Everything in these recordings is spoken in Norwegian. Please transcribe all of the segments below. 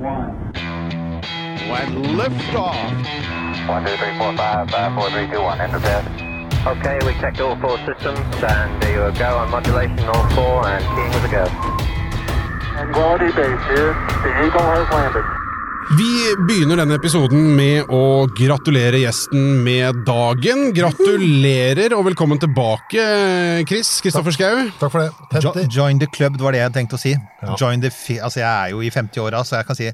one. And liftoff. One, two, three, four, five, five, four, three, two, one. Enter bed. Okay, we checked all four systems, and there you go on modulation, all four, and keying with a go. Quality base here. The Eagle has landed. Vi begynner denne episoden med å gratulere gjesten med dagen. Gratulerer og velkommen tilbake, Chris Kristoffer Schou. Takk for det. Jo, join the club, det var det jeg tenkte å si. Ja. Join the fi altså Jeg er jo i 50-åra, så jeg kan si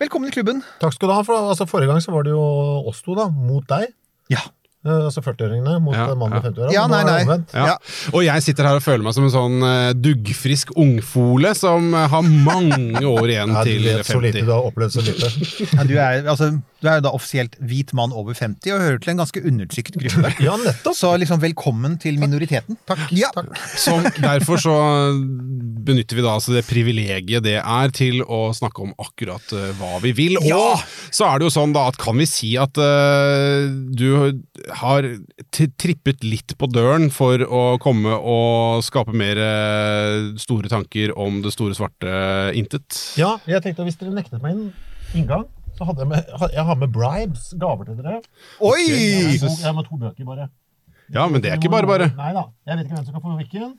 velkommen i klubben. Takk skal du ha. For, altså, forrige gang så var det jo oss to, da, mot deg. Ja. Eh, altså 40-åringene mot Ja, mannen ja. 50-åra. Ja, nei, nei. Ja. Og jeg sitter her og føler meg som en sånn eh, duggfrisk ungfole som eh, har mange år igjen Ja, du til vet så lite, du har opplevd så lite. Ja, du, er, altså, du er jo da offisielt hvit mann over 50 og hører til en ganske undertrykt gruppe. Ja, nettopp. Så liksom velkommen til minoriteten. Takk. Ja. takk. Så derfor så benytter vi da altså det privilegiet det er til å snakke om akkurat uh, hva vi vil. Ja! Og så er det jo sånn da at kan vi si at uh, du har t trippet litt på døren for å komme og skape mer uh, store tanker om det store svarte intet? Ja, jeg tenkte at hvis dere nektet meg en inngang, så hadde jeg med, jeg har med bribes, gaver til dere. Oi! Jeg har, jeg har med to bøker, bare. Ja, men det er ikke bare bare. Nei da. Jeg vet ikke hvem som kan få hvilken.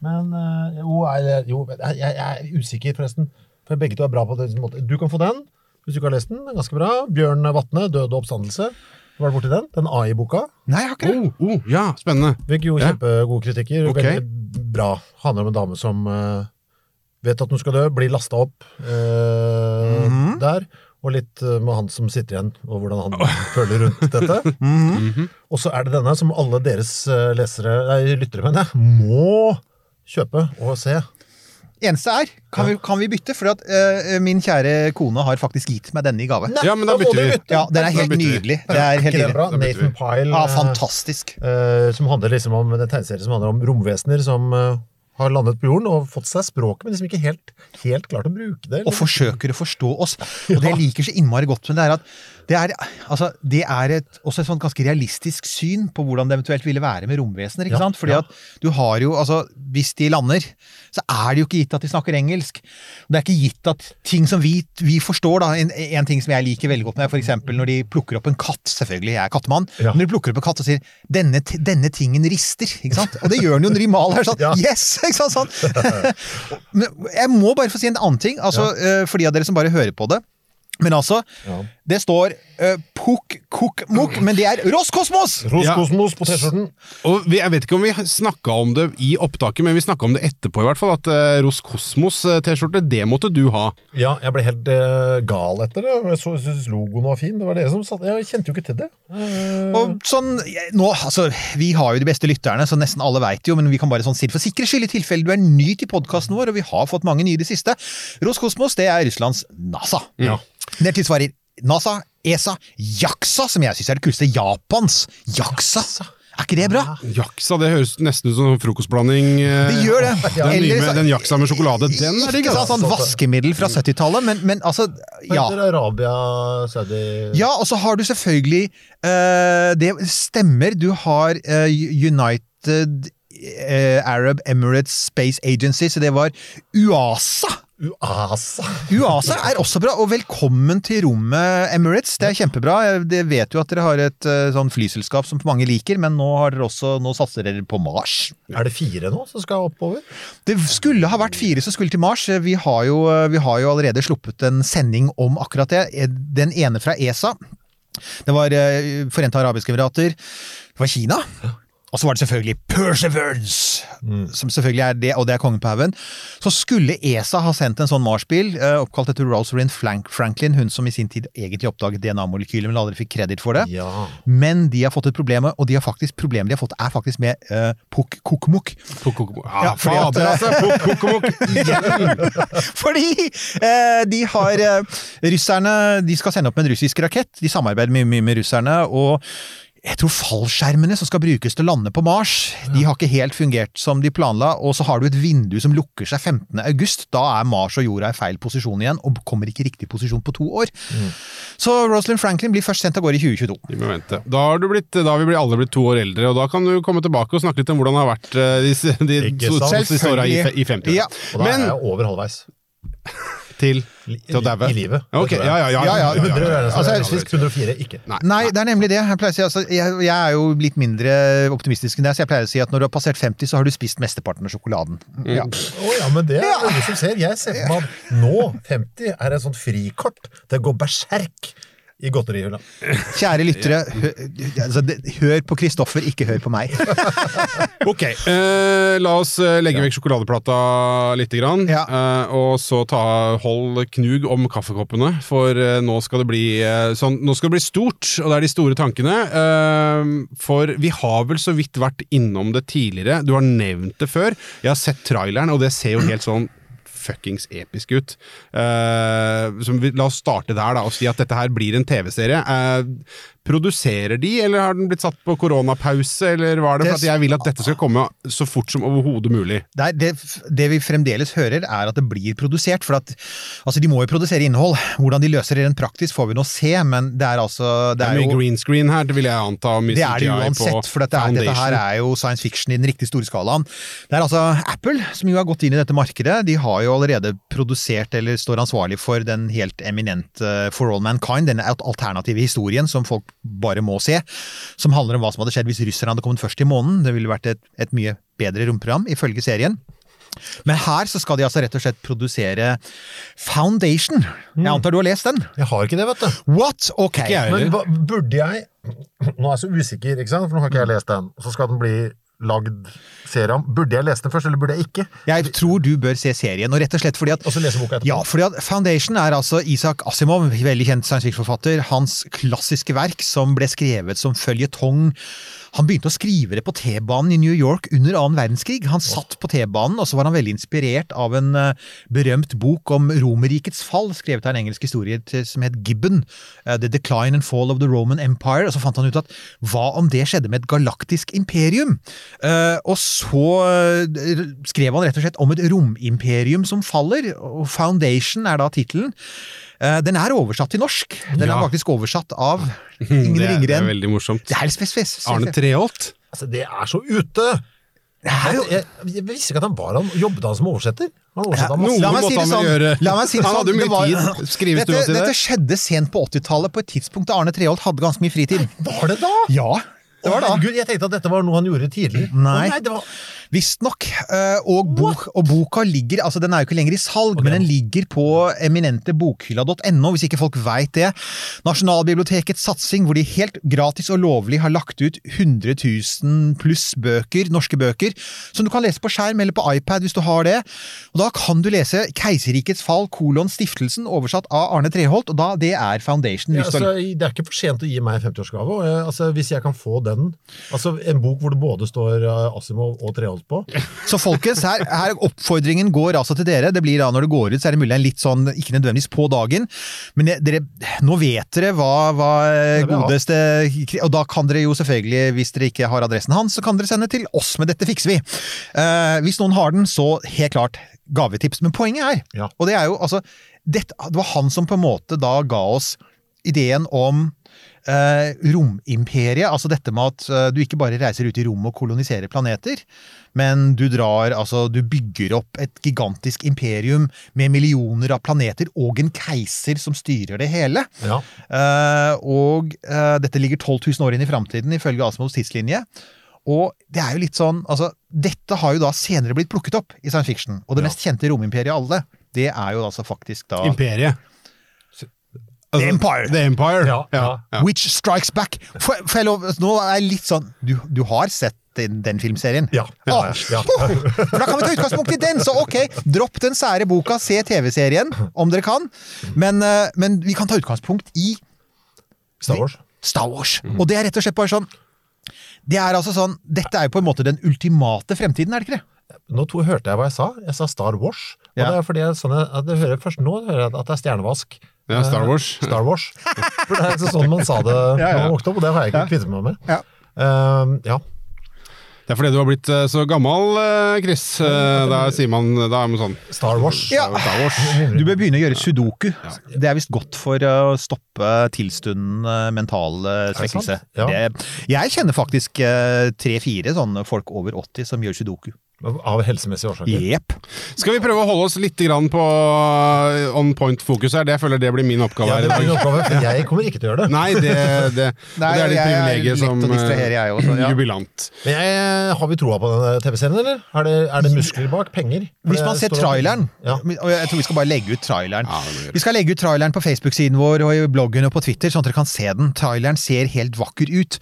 Men eh, jo, er, jo jeg, jeg jeg er usikker, forresten. For begge to er bra på det. måte. Du kan få den, hvis du ikke har lest den. Den er ganske bra. Bjørn Vatne, 'Død og oppstandelse'. Var du borti den? Den AI-boka. Nei, jeg har ikke det. Oh, oh, ja, spennende. Fikk jo Ja. kjempegode kritikker. Okay. Veldig bra. Handler om en dame som uh, vet at hun skal dø, blir lasta opp uh, mm -hmm. der. Og litt eh, med han som sitter igjen, og hvordan han føler rundt dette. Mhm. Og så er det denne som alle deres eh, lesere, nei, lyttere, mener jeg, må kjøpe og se. Eneste er, kan vi, kan vi bytte? For at uh, min kjære kone har faktisk gitt meg denne i gave. Ja, men da bytter vi. bytte. Ja, den er helt nydelig. Det er helt nydelig. bra? Nathan Pyle. Ja, fantastisk. Uh, som handler liksom om en tegneserie som handler om romvesener som eh, har landet på jorden og fått seg språket, men liksom ikke helt, helt klart å bruke det. og forsøker å forstå oss. Og det jeg liker så innmari godt med det, er at det er, altså, det er et, også et sånt ganske realistisk syn på hvordan det eventuelt ville være med romvesener. ikke Ja, sant? Fordi ja. at du har jo, altså, Hvis de lander, så er det jo ikke gitt at de snakker engelsk. Det er ikke gitt at ting som vi, vi forstår, da, en, en ting som jeg liker veldig godt med, eksempel når de plukker opp en katt, selvfølgelig, jeg er kattemann, Ja. når de plukker opp en katt og sier 'denne, denne tingen rister', ikke sant? Og det gjør den jo når de maler sånn, yes! ikke sant, sånn. Men jeg må bare få si en annen ting, altså, eh, for de av dere som bare hører på det. Men altså, Ja. det står uh, Pukk Kukk Mukk, men det er Roskosmos! Roskosmos på T-skjorten. Og vi, Jeg vet ikke om vi snakka om det i opptaket, men vi snakka om det etterpå i hvert fall. At uh, Ros Kosmos-T-skjorte, det måtte du ha. Ja, jeg ble helt uh, gal etter det. Jeg så- syntes logoen var fin. Det var dere som satt Jeg kjente jo ikke til det. Eh, Og sånn, jeg- nå, altså, Vi har jo de beste lytterne, så nesten alle veit jo, men vi kan bare sånn si det for sikre skyld, i tilfelle du er ny til podkasten vår, og vi har fått mange nye i det siste. Roskosmos det er Russlands NASA. Ja. Det tilsvarer NASA, ESA, JAXA, som jeg syns er det kuleste. Japans JAXA. Er ikke det bra? Jaksa, det høres nesten ut som en frokostblanding. eh, Det gjør det. Den, nye med, den jaksa med sjokolade, den er digg! Altså. sånn vaskemiddel fra 70-tallet, men, men altså Ja. Arabia, Saudi Ja, og så har du selvfølgelig uh, Det stemmer, du har uh, United eh, Arab Emirates Space Agency, så det var UASA. UASA. UASA er også bra, og velkommen til rommet, Emirates. Det er kjempebra. Jeg vet jo at dere har et eh, sånn flyselskap som mange liker, men nå, også, nå satser dere på Mars. Er det fire nå som skal oppover? Det skulle ha vært fire som skulle til Mars. Vi har jo, vi har jo allerede sluppet en sending om akkurat det. Den ene fra ESA. Det var eh, Forente arabiske emirater. Det var Kina. Og så var det selvfølgelig Perseverance, som selvfølgelig er det, og det er kongen på haugen. Så skulle ESA ha sendt en sånn Mars-bil, eh, oppkalt etter Frank Franklin, hun som i sin tid egentlig oppdaget DNA-molekylet, men aldri fikk kreditt for det. Ja. Men de har fått et problem, og de har faktisk, problemet de har fått, er faktisk med uh, Pukk-Kukk-Mukk. Pok-pok- Ja, Ja, fader, altså! Pok-pok-mok. Fordi uh, de har uh, Russerne de skal sende opp med en russisk rakett. De samarbeider mye, mye med russerne. og jeg tror fallskjermene som skal brukes til å lande på Mars, de har ikke helt fungert som de planla, og så har du et vindu som lukker seg 15. august. Da er Mars og jorda i feil posisjon igjen, og kommer ikke i riktig posisjon på to år. Så Rosalind Franklin blir først sendt av gårde i 2022. Vi må vente. Da har, du blitt, da har vi alle blitt to år eldre, og da kan du komme tilbake og snakke litt om hvordan det har vært eh, de, de, de, de åra i, i 50 Ja. Og da Men er jeg over halvveis. til? I livet. det Ok, tror jeg. ja, ja, ja. Ja, ja. 100 er det Altså, er 104 ikke. Nei. Nei, det er nemlig det. Jeg, pleier å si, altså, jeg, jeg er jo litt mindre optimistisk enn deg, så jeg pleier å si at når du har passert 50, så har du spist mesteparten av sjokoladen. Ja. oh, ja, men det er det ingen som ser. Jeg ser for meg at nå, 50, er et sånt frikort til å gå berserk i godterihylla. Kjære lyttere, hør, altså, det, hør på Kristoffer, ikke hør på meg. Ok, eh, la oss eh, legge vekk sjokoladeplata lite grann, Ja. eh, og så ta hold knug om kaffekoppene, for eh, nå skal det bli eh, sånn, nå skal det bli stort, og det er de store tankene. Eh, for vi har vel så vidt vært innom det tidligere, du har nevnt det før. Jeg har sett traileren, og det ser jo helt sånn fuckings episk ut. Uh, som vi, la oss starte der da, og si at dette her blir en TV-serie. Eh, produserer de, eller har den blitt satt på koronapause, eller hva er det? Det- For at jeg vil at dette skal komme så fort som overhodet mulig. Det, er, det, det vi fremdeles hører, er at det blir produsert. For at altså, de må jo produsere innhold. Hvordan de løser det rent praktisk, får vi nå se, men det er altså Det det er er mye jo, green screen her, det vil jeg anta. mye Det er det uansett, for dette, er, dette her er jo science fiction i den riktig store skalaen. Det er altså Apple som jo har gått inn i dette markedet. De har jo allerede produsert, eller står ansvarlig for, den helt eminente For All Mankind, denne alternative historien som folk bare må se. Som handler om hva som hadde skjedd hvis russerne hadde kommet først i månen. Det ville vært et, et mye bedre romprogram, ifølge serien. Men her så skal de altså rett og slett produsere Foundation. Jeg antar du har lest den? Jeg har ikke det, vet du. What? Ok. Ikke jeg Men hva, burde jeg Nå er jeg så usikker, ikke sant? for nå har ikke jeg lest den. Så skal den bli lagd serie om. Burde jeg lese den først, eller burde jeg ikke? Jeg tror du bør se serien, og rett og slett fordi at Og så lese boka etterpå? Ja, fordi at Foundation er altså Isak Asimov, veldig kjent science fiction-forfatter. Hans klassiske verk som ble skrevet som føljetong. Han begynte å skrive det på T-banen i New York under annen verdenskrig. Han satt på T-banen, og så var han veldig inspirert av en eh, berømt bok om Romerrikets fall, skrevet av en engelsk historie som het Gibbon. eh, The Decline and Fall of the Roman Empire. Og så fant han ut at hva om det skjedde med et galaktisk imperium? Eh, og så skrev han rett og slett om et romimperium som faller, og Foundation er da tittelen. Eh, den er oversatt til norsk. Den Ja. er faktisk oversatt av ingen ringere enn det er veldig morsomt. Det er spes- Arne Treholt. Altså, det er så ute! Det er Jeg, jeg visste ikke at han var han jobbet han som oversetter. Han oversatte Ja, masse. Noe La meg måtte si det han sånn. gjøre. La meg si det Han sånn. hadde jo Det mye var- tid. Skrives dette, det. dette skjedde sent på 80-tallet, på et tidspunkt da Arne Treholt hadde ganske mye fritid. Var det da? Ja, det var da. Gud, jeg tenkte at dette var noe han gjorde tidlig. Nei. nei det var... Visstnok. eh, Og, bok, og boka ligger altså Den er jo ikke lenger i salg, men den ligger på eminentebokhylla.no, hvis ikke folk veit det. Nasjonalbibliotekets satsing, hvor de helt gratis og lovlig har lagt ut 100 000 pluss bøker, norske bøker, som du kan lese på skjerm eller på iPad hvis du har det. Og Da kan du lese 'Keiserrikets fall, kolon stiftelsen', oversatt av Arne Treholt, og da det er Foundation. Ja, altså, det er ikke for sent å gi meg en 50-årsgave. Altså, hvis jeg kan få den Altså, En bok hvor det både står uh, Asimov og Treholt på. Så folkens, her, her oppfordringen går altså til dere. Det blir da når det går ut, så er det mulig en litt sånn, ikke nødvendigvis på dagen, men dere, nå vet dere hva, hva godeste Og da kan dere jo selvfølgelig, hvis dere ikke har adressen hans, så kan dere sende til oss, men dette fikser vi. Uh, hvis noen har den, så helt klart gavetips. Men poenget er, Ja. og det er jo altså dette, Det var han som på en måte da ga oss ideen om eh, romimperiet. Altså dette med at eh, du ikke bare reiser ut i rommet og koloniserer planeter, men du drar Altså, du bygger opp et gigantisk imperium med millioner av planeter og en keiser som styrer det hele. Ja. Eh, og eh, dette ligger 12 000 år inn i framtiden, ifølge Asimovs tidslinje. Og det er jo litt sånn Altså, dette har jo da senere blitt plukket opp i science fiction. Og det Ja. mest kjente romimperiet av alle, det er jo altså faktisk da Imperiet. Altså, The Empire. The Empire. Ja, ja. Which Strikes Back. For, for lov, nå er jeg litt sånn Du, du har sett den, den filmserien? Ja. Ah, ja. For da kan vi ta utgangspunkt i den, så ok, dropp den sære boka, se TV-serien om dere kan. Men, eh, men vi kan ta utgangspunkt i Star Wars. Star Wars. Og det er rett og slett bare sånn Det er altså sånn Dette er jo på en måte den ultimate fremtiden, er det ikke det? Nå to hørte jeg hva jeg sa. Jeg sa Star Wars. Og Ja. det er fordi jeg, sånn jeg, jeg hører, Først nå hører jeg at det er stjernevask. Ja, Star Wars. Star Wars. For det er ikke sånn man sa det da ja. man vokste opp, og det har jeg ikke kvittet meg med. Ja. Ehm, ja. Det er fordi du har blitt eh, så gammel, eh, Chris. Eh, Da sier man Da er man sånn Star Wars. Ja. Star Wars. Du bør begynne å gjøre sudoku. Det er visst godt for å stoppe tilstundende mental eh, svekkelse. Ja. Jeg kjenner faktisk eh, tre-fire sånne folk over 80 som gjør sudoku. Av helsemessige årsaker. Jepp. Skal vi prøve å holde oss litt grann på uh, on point-fokus her? Det jeg føler det blir min oppgave Ja, det i er min oppgave, for jeg kommer ikke til å gjøre det. Nei, det, det, Nei, det er ditt privilegium som jeg også, uh, ja. jubilant. Men jeg, har vi troa på den TV-serien, eller? Er det, er det muskler bak? Penger? Hvis man ser traileren, Ja. og jeg tror vi skal bare legge ut traileren Ja, vi. Vi skal legge ut traileren på Facebook-siden vår og i bloggen og på Twitter, sånn at dere kan se den. Traileren ser helt vakker ut.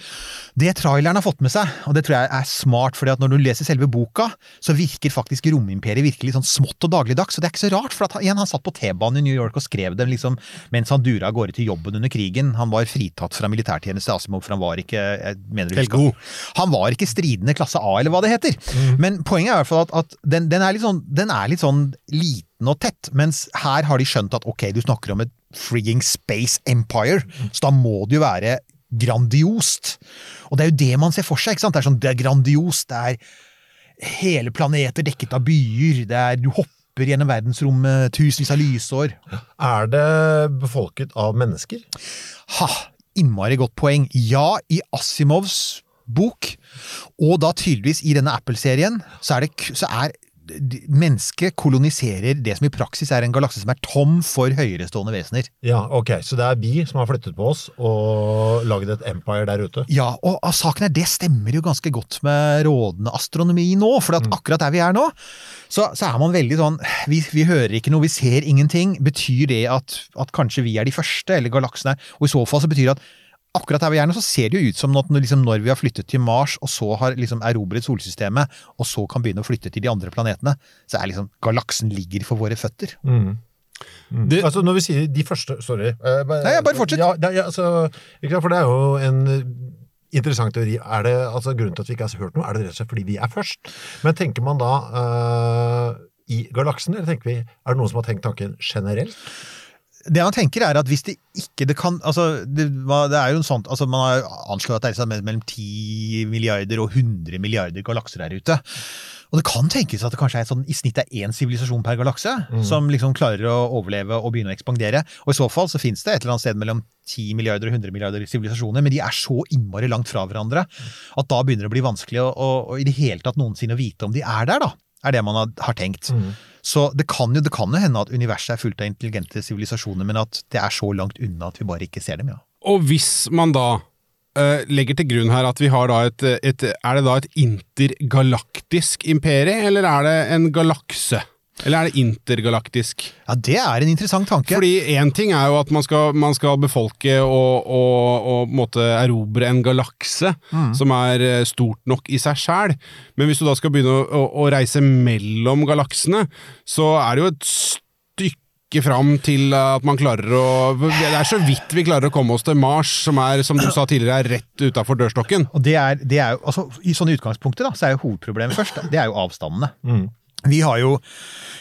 Det traileren har fått med seg, og det tror jeg er smart, fordi at når du leser selve boka, så virker faktisk romimperiet virkelig sånn smått og dagligdags, og det er ikke så rart, for at igjen, han satt på T-banen i New York og skrev det liksom mens han dura av gårde til jobben under krigen. Han var fritatt fra militærtjeneste, Asimov, for han var ikke jeg mener du Helt husker- Han var ikke stridende klasse A, eller hva det heter. Men poenget er i hvert fall at, at den, den, er litt sånn, den er litt sånn liten og tett, mens her har de skjønt at ok, du snakker om et frigging space empire, så da må det jo være grandiost. Og det er jo det man ser for seg, ikke sant? Det er sånn, det er grandiost, det er hele planeter dekket av byer, det er, du hopper gjennom verdensrommet tusenvis av lysår. Er det befolket av mennesker? Ha! Innmari godt poeng. Ja, i Asimovs bok, og da tydeligvis i denne Apple-serien, så det så er Mennesket koloniserer det som i praksis er en galakse som er tom for høyerestående vesener. Ja, ok, Så det er vi som har flyttet på oss og lagd et empire der ute? Ja, og saken er, det stemmer jo ganske godt med rådende astronomi nå, for at akkurat der vi er nå, så, så er man veldig sånn vi, vi hører ikke noe, vi ser ingenting. Betyr det at, at kanskje vi er de første, eller galaksen er Og i så fall så betyr det at akkurat der vi er nå, så ser det jo ut som at når, liksom, når vi har flyttet til Mars, og så har liksom erobret solsystemet, og så kan begynne å flytte til de andre planetene, så er liksom galaksen ligger for våre føtter. Det- altså Når vi sier de første Sorry. Uh, bare- Nei, ja, bare fortsett. Ja, det, ja, altså, ikke sant, for det er jo en eh, interessant teori. Er det altså Grunnen til at vi ikke har hørt noe, er det rett og slett fordi vi er først? Men tenker man da uh, i galaksen, eller tenker vi Er det noen som har tenkt tanken generelt? Det han tenker er at hvis det ikke det kan altså det, det er jo en sånn, altså Man har anslått at det er sånn mellom 10 milliarder og 100 milliarder galakser der ute. Og det kan tenkes at det kanskje er sånn, i snitt er én sivilisasjon per galakse som liksom klarer å overleve og begynne å ekspandere. Og i så fall så finnes det et eller annet sted mellom 10 milliarder og 100 milliarder sivilisasjoner, men de er så innmari langt fra hverandre at da begynner det å bli vanskelig å, å, å i det hele tatt noensinne vite om de er der, da. Er det man har, har tenkt. Så det kan, jo, det kan jo hende at universet er fullt av intelligente sivilisasjoner, men at det er så langt unna at vi bare ikke ser dem, ja. Og hvis man da uh, legger til grunn her at vi har da et, et Er det da et intergalaktisk imperie, eller er det en galakse? Eller er det intergalaktisk? Ja, det er en interessant tanke. Fordi én ting er jo at man skal, man skal befolke og, og, og på måte erobre en galakse som er eh, stort nok i seg sjæl, men hvis du da skal begynne å, å, å reise mellom galaksene, så er det jo et stykke fram til at man klarer å Det er så vidt vi klarer å komme oss til Mars, som er, som du sa tidligere, er rett utafor dørstokken. Og det er, det er jo, altså, I sånne utgangspunkter da, så er jo hovedproblemet først, det er jo avstandene. Vi har jo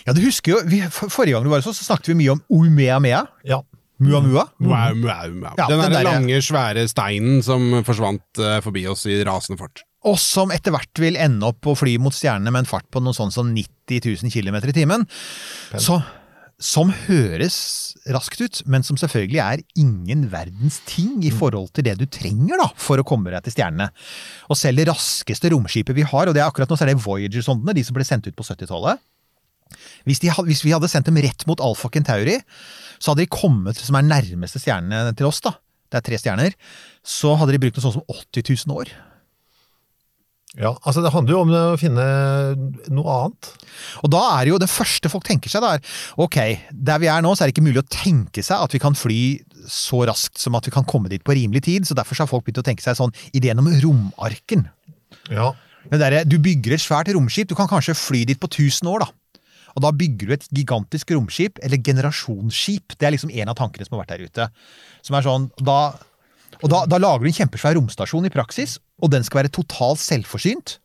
Ja, du husker jo vi, Forrige gang du var hos oss, så snakket vi mye om Umeamea. Ja. Mua Mua. Mua, mua, mua. Ja, den den der lange, svære steinen som forsvant uh, forbi oss i rasende fart. Og som etter hvert vil ende opp å fly mot stjernene med en fart på noe sånn som 90 000 km i timen. Så, som høres raskt ut, men som selvfølgelig er ingen verdens ting i forhold til det du trenger da, for å komme deg til stjernene. Og selv det raskeste romskipet vi har, og det er akkurat nå så er det Voyager-sondene, de som ble sendt ut på 70-tallet. Hvis, hvis vi hadde sendt dem rett mot Alfa Centauri, så hadde de kommet, som er nærmeste stjernene til oss, da, det er tre stjerner, så hadde de brukt noe sånt som 80 000 år. Ja. Altså, det handler jo om å finne noe annet. Og da er jo det første folk tenker seg, da er ok, der vi er nå, så er det ikke mulig å tenke seg at vi kan fly så raskt som at vi kan komme dit på rimelig tid, så derfor så har folk begynt å tenke seg sånn ideen om romarken. Ja. Men der, du bygger et svært romskip, du kan kanskje fly dit på 1000 år, da. Og da bygger du et gigantisk romskip, eller generasjonsskip. Det er liksom en av tankene som har vært der ute. Som er sånn, da, og da, da lager du en kjempesvær romstasjon i praksis, og den skal være totalt selvforsynt.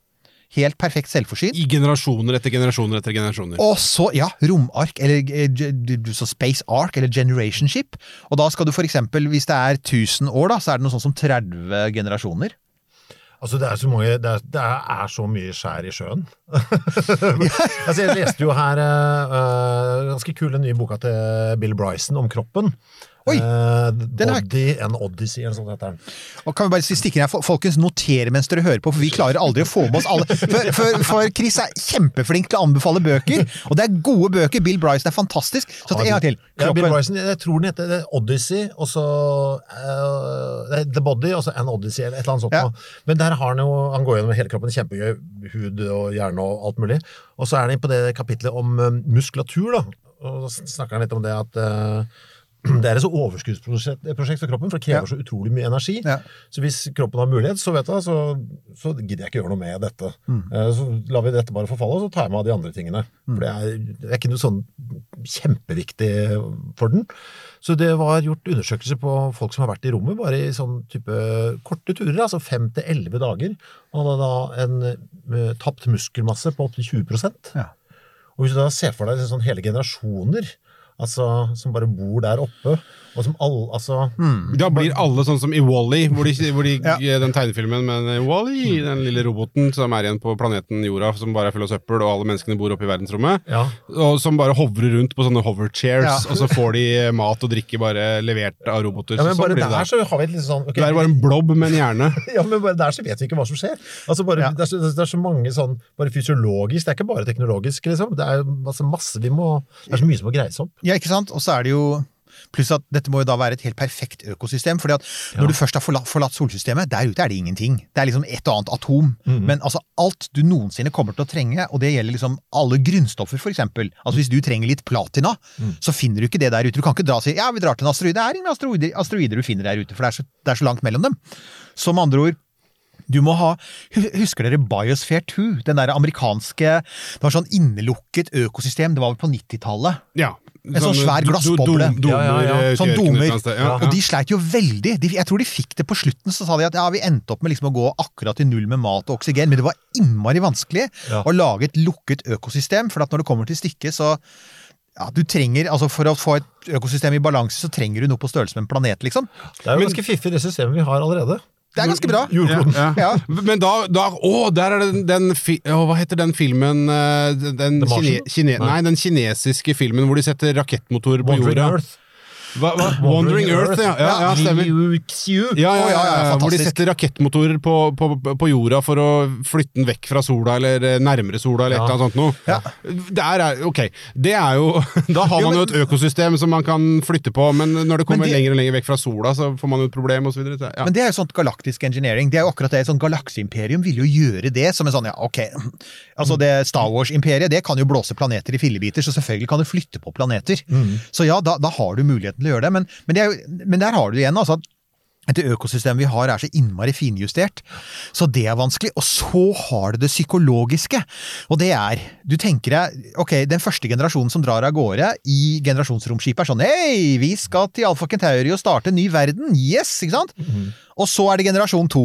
Helt perfekt selvforsynt. I generasjoner etter generasjoner etter generasjoner. Og så, ja, romark, eller eh, så Space Ark, eller Generation Ship. Og da skal du for eksempel, hvis det er 1000 år, da, så er det noe sånt som 30 generasjoner. Altså, det er så mange Det er, det er så mye skjær i sjøen. altså, jeg leste jo her uh, ganske kule nye boka til Bill Bryson om kroppen. Oi, Eh, den er... Body and Odyssey, eller sånt heter den. Og kan vi bare stikke inn Folkens, noter mens dere hører på, for vi klarer aldri å få med oss alle. For, for, for Chris er kjempeflink til å anbefale bøker, og det er gode bøker. Bill Bryson er fantastisk. Så en gang til. Ja, Bill Bryson, jeg tror den heter er Odyssey, og så uh, The Body, og så An Odyssey, eller et eller annet sånt. Ja. Men der har han jo Han går gjennom hele kroppen, kjempegøy. Hud og hjerne og alt mulig. Og så er han på det kapitlet om eh, muskulatur, da. Og så snakker han litt om det at eh, det er et så overskuddsprosjekt for kroppen, for det krever Ja. så utrolig mye energi. Ja. Så hvis kroppen har mulighet, så vet du, så, så gidder jeg ikke gjøre noe med dette. Mm. Eh, Så lar vi dette bare forfalle, og så tar jeg meg av de andre tingene. For det er, det er ikke noe sånn kjempeviktig for den. Så det var gjort undersøkelser på folk som har vært i rommet, bare i sånn type korte turer, altså fem til elleve dager. Og hadde da en eh, tapt muskelmasse på opptil 20 Ja. Og hvis du da ser for deg sånn hele generasjoner altså, som bare bor der oppe, og som alle altså, Da blir alle sånn som i Wall-E, hvor, de, hvor de, Ja. den tegnefilmen med Wall-E, den lille roboten som er igjen på planeten jorda, som bare er full av søppel, og alle menneskene bor oppe i verdensrommet. Ja. Og som bare hovrer rundt på sånne hoverchairs, Ja. og så får de mat og drikke bare levert av roboter. ja, men så sånn bare der der. så har vi et litt sånn okay, Det er bare en blob med en hjerne. Ja, men bare der så vet vi ikke hva som skjer. Altså bare, det, er så, det er så mange sånn bare fysiologisk, det er ikke bare teknologisk, liksom. Det er masse, masse vi må Det er så mye som må greies opp. Ja, ikke sant? Og så er det jo Pluss at dette må jo da være et helt perfekt økosystem. fordi at når du først har forlatt, forlatt solsystemet, der ute er det ingenting. Det er liksom et og annet atom. Men altså alt du noensinne kommer til å trenge, og det gjelder liksom alle grunnstoffer, eksempel. Altså hvis du trenger litt platina, så finner du ikke det der ute. Du kan ikke dra og si ja, vi drar til en asteroide. Det er ingen asteroider, asteroider du finner der ute, for det er, så, det er så langt mellom dem. Med andre ord du må ha Husker dere Biosphere 2? Den der amerikanske Det var sånn innelukket økosystem. Det var vel på 90-tallet. Ja. En sånn svær glassboble. Do, Ja, ja, ja. eh, Sånn domer. Og de sleit jo veldig. De, jeg tror de fikk det på slutten, så sa de at ja, vi endte opp med liksom å gå akkurat til null med mat og oksygen, men det var innmari vanskelig Ja. å lage et lukket økosystem, for at når det kommer til stykket, så ja, du trenger, altså For å få et økosystem i balanse, så trenger du noe på størrelse med en planet, liksom. Det er jo ganske fiffig, det systemet vi har allerede. Det er ganske bra. Jordkloden. Ja, ja. Men da, da Å, der er det den, den fi, å, Hva heter den filmen eh, Den, kine, kine, nei, den kinesiske filmen hvor de setter rakettmotorer på Wandering jorda. Earth. Hva, hva? Wandering Earth, ja. Ja, ja, stemmer. Ja, ja, ja, ja, ja, hvor de setter rakettmotorer på, på, på jorda for å flytte den vekk fra sola, eller eh, nærmere sola, eller et eller annet sånt noe. Ja. Der er, ok, det er jo Da har man jo et økosystem som man kan flytte på, men når det kommer det- lenger og lenger vekk fra sola, så får man jo et problem, videre. Ja. Men det er jo sånt galaktisk engineering. Det er jo akkurat det, Sånn sånt galakseimperium vil jo gjøre det som en sånn, ja, ok Altså det Star Wars-imperiet det kan jo blåse planeter i fillebiter, så selvfølgelig kan det flytte på planeter. Så ja, da, da har du muligheten til å gjøre det. Men, men, det jo, men der har du igjen altså at det økosystemet vi har er så innmari finjustert, så det er vanskelig. Og så har du det psykologiske, og det er Du tenker deg Ok, den første generasjonen som drar av gårde i generasjonsromskipet er sånn Hei, vi skal til Alfa Kentauri og starte en ny verden! Yes! Ikke sant? Og så er det generasjon to.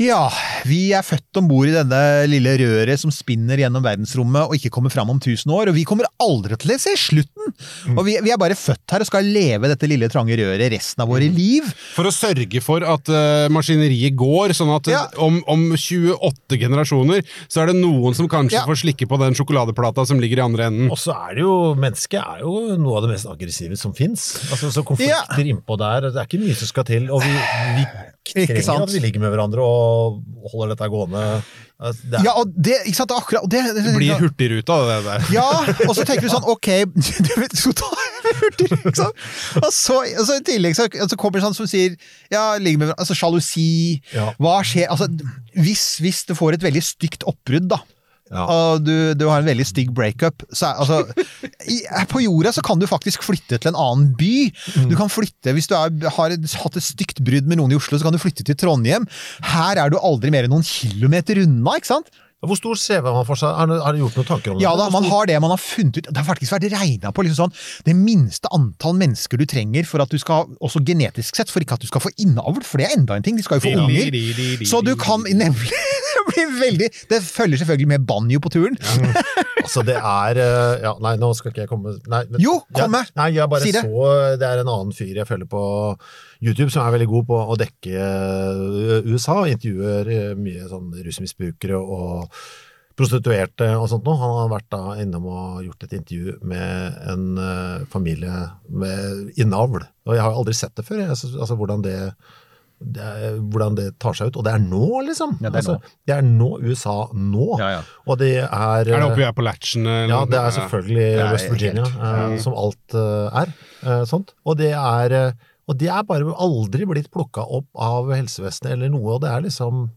Ja, vi er født om bord i denne lille røret som spinner gjennom verdensrommet og ikke kommer fram om tusen år, og vi kommer aldri til å se slutten! Og vi, vi er bare født her og skal leve dette lille trange røret resten av våre liv. For å sørge for at uh, maskineriet går, sånn at Ja. om, om 28 generasjoner, så er det noen som kanskje Ja. får slikke på den sjokoladeplata som ligger i andre enden. Og så er det jo Mennesket er jo noe av det mest aggressive som fins. Altså, så konflikter innpå der, det er ikke mye som skal til. Og vi, vi Ikke trenger sant? at vi ligger med hverandre og holder dette gående. Altså, Det er, Ja, og det, ikke sant, det akkurat det, det, Det blir Hurtigruta, det der. Ja, og så tenker du sånn, ok, du vet, så ta hurtig, ikke sant? Og så, og så i tillegg så, så kommer det sånn som sier, ja, ligger med, hverandre, altså sjalusi, Ja. hva skjer, altså, hvis, hvis du får et veldig stygt oppbrudd da, Ja. og du, du har en veldig stig breakup, så er, altså, i, på jorda så kan du faktisk flytte til en annen by. Du kan flytte, hvis du er, har hatt et stygt brudd med noen i Oslo, så kan du flytte til Trondheim. Her er du aldri mer enn noen kilometer unna, ikke sant? Hvor stor CV har man for seg? Har du, gjort noen tanker om Ja det? da, man har det man har funnet ut. Det har faktisk vært regna på liksom sånn, det minste antall mennesker du trenger for at du skal, også genetisk sett, for ikke at du skal få innavl, for det er enda en ting, de skal jo få unger. Så du kan nemlig blir veldig Det følger selvfølgelig med banjo på turen. Altså, det er eh, Ja, nei, nå skal ikke jeg komme nei, men- Jo, kom med. Nei, jeg bare Si det. så Det er en annen fyr jeg følger på YouTube som er veldig god på å dekke eh, USA, og intervjuer eh, mye sånn rusmisbrukere og prostituerte og sånt noe. Han har vært da innom og gjort et intervju med en uh, familie med innavl. Og jeg har aldri sett det før, jeg, altså, altså hvordan det, det er, hvordan det tar seg ut. Og det er nå, liksom! Ja, det er altså, nå. det er nå USA nå. Ja, ja. Og det er Er det oppe vi er på latchen? Ja, det er selvfølgelig West Virginia, helt- eh, som alt eh, er. eh, sånt. Og det er, eh, og det er bare aldri blitt plukka opp av helsevesenet eller noe, og det er liksom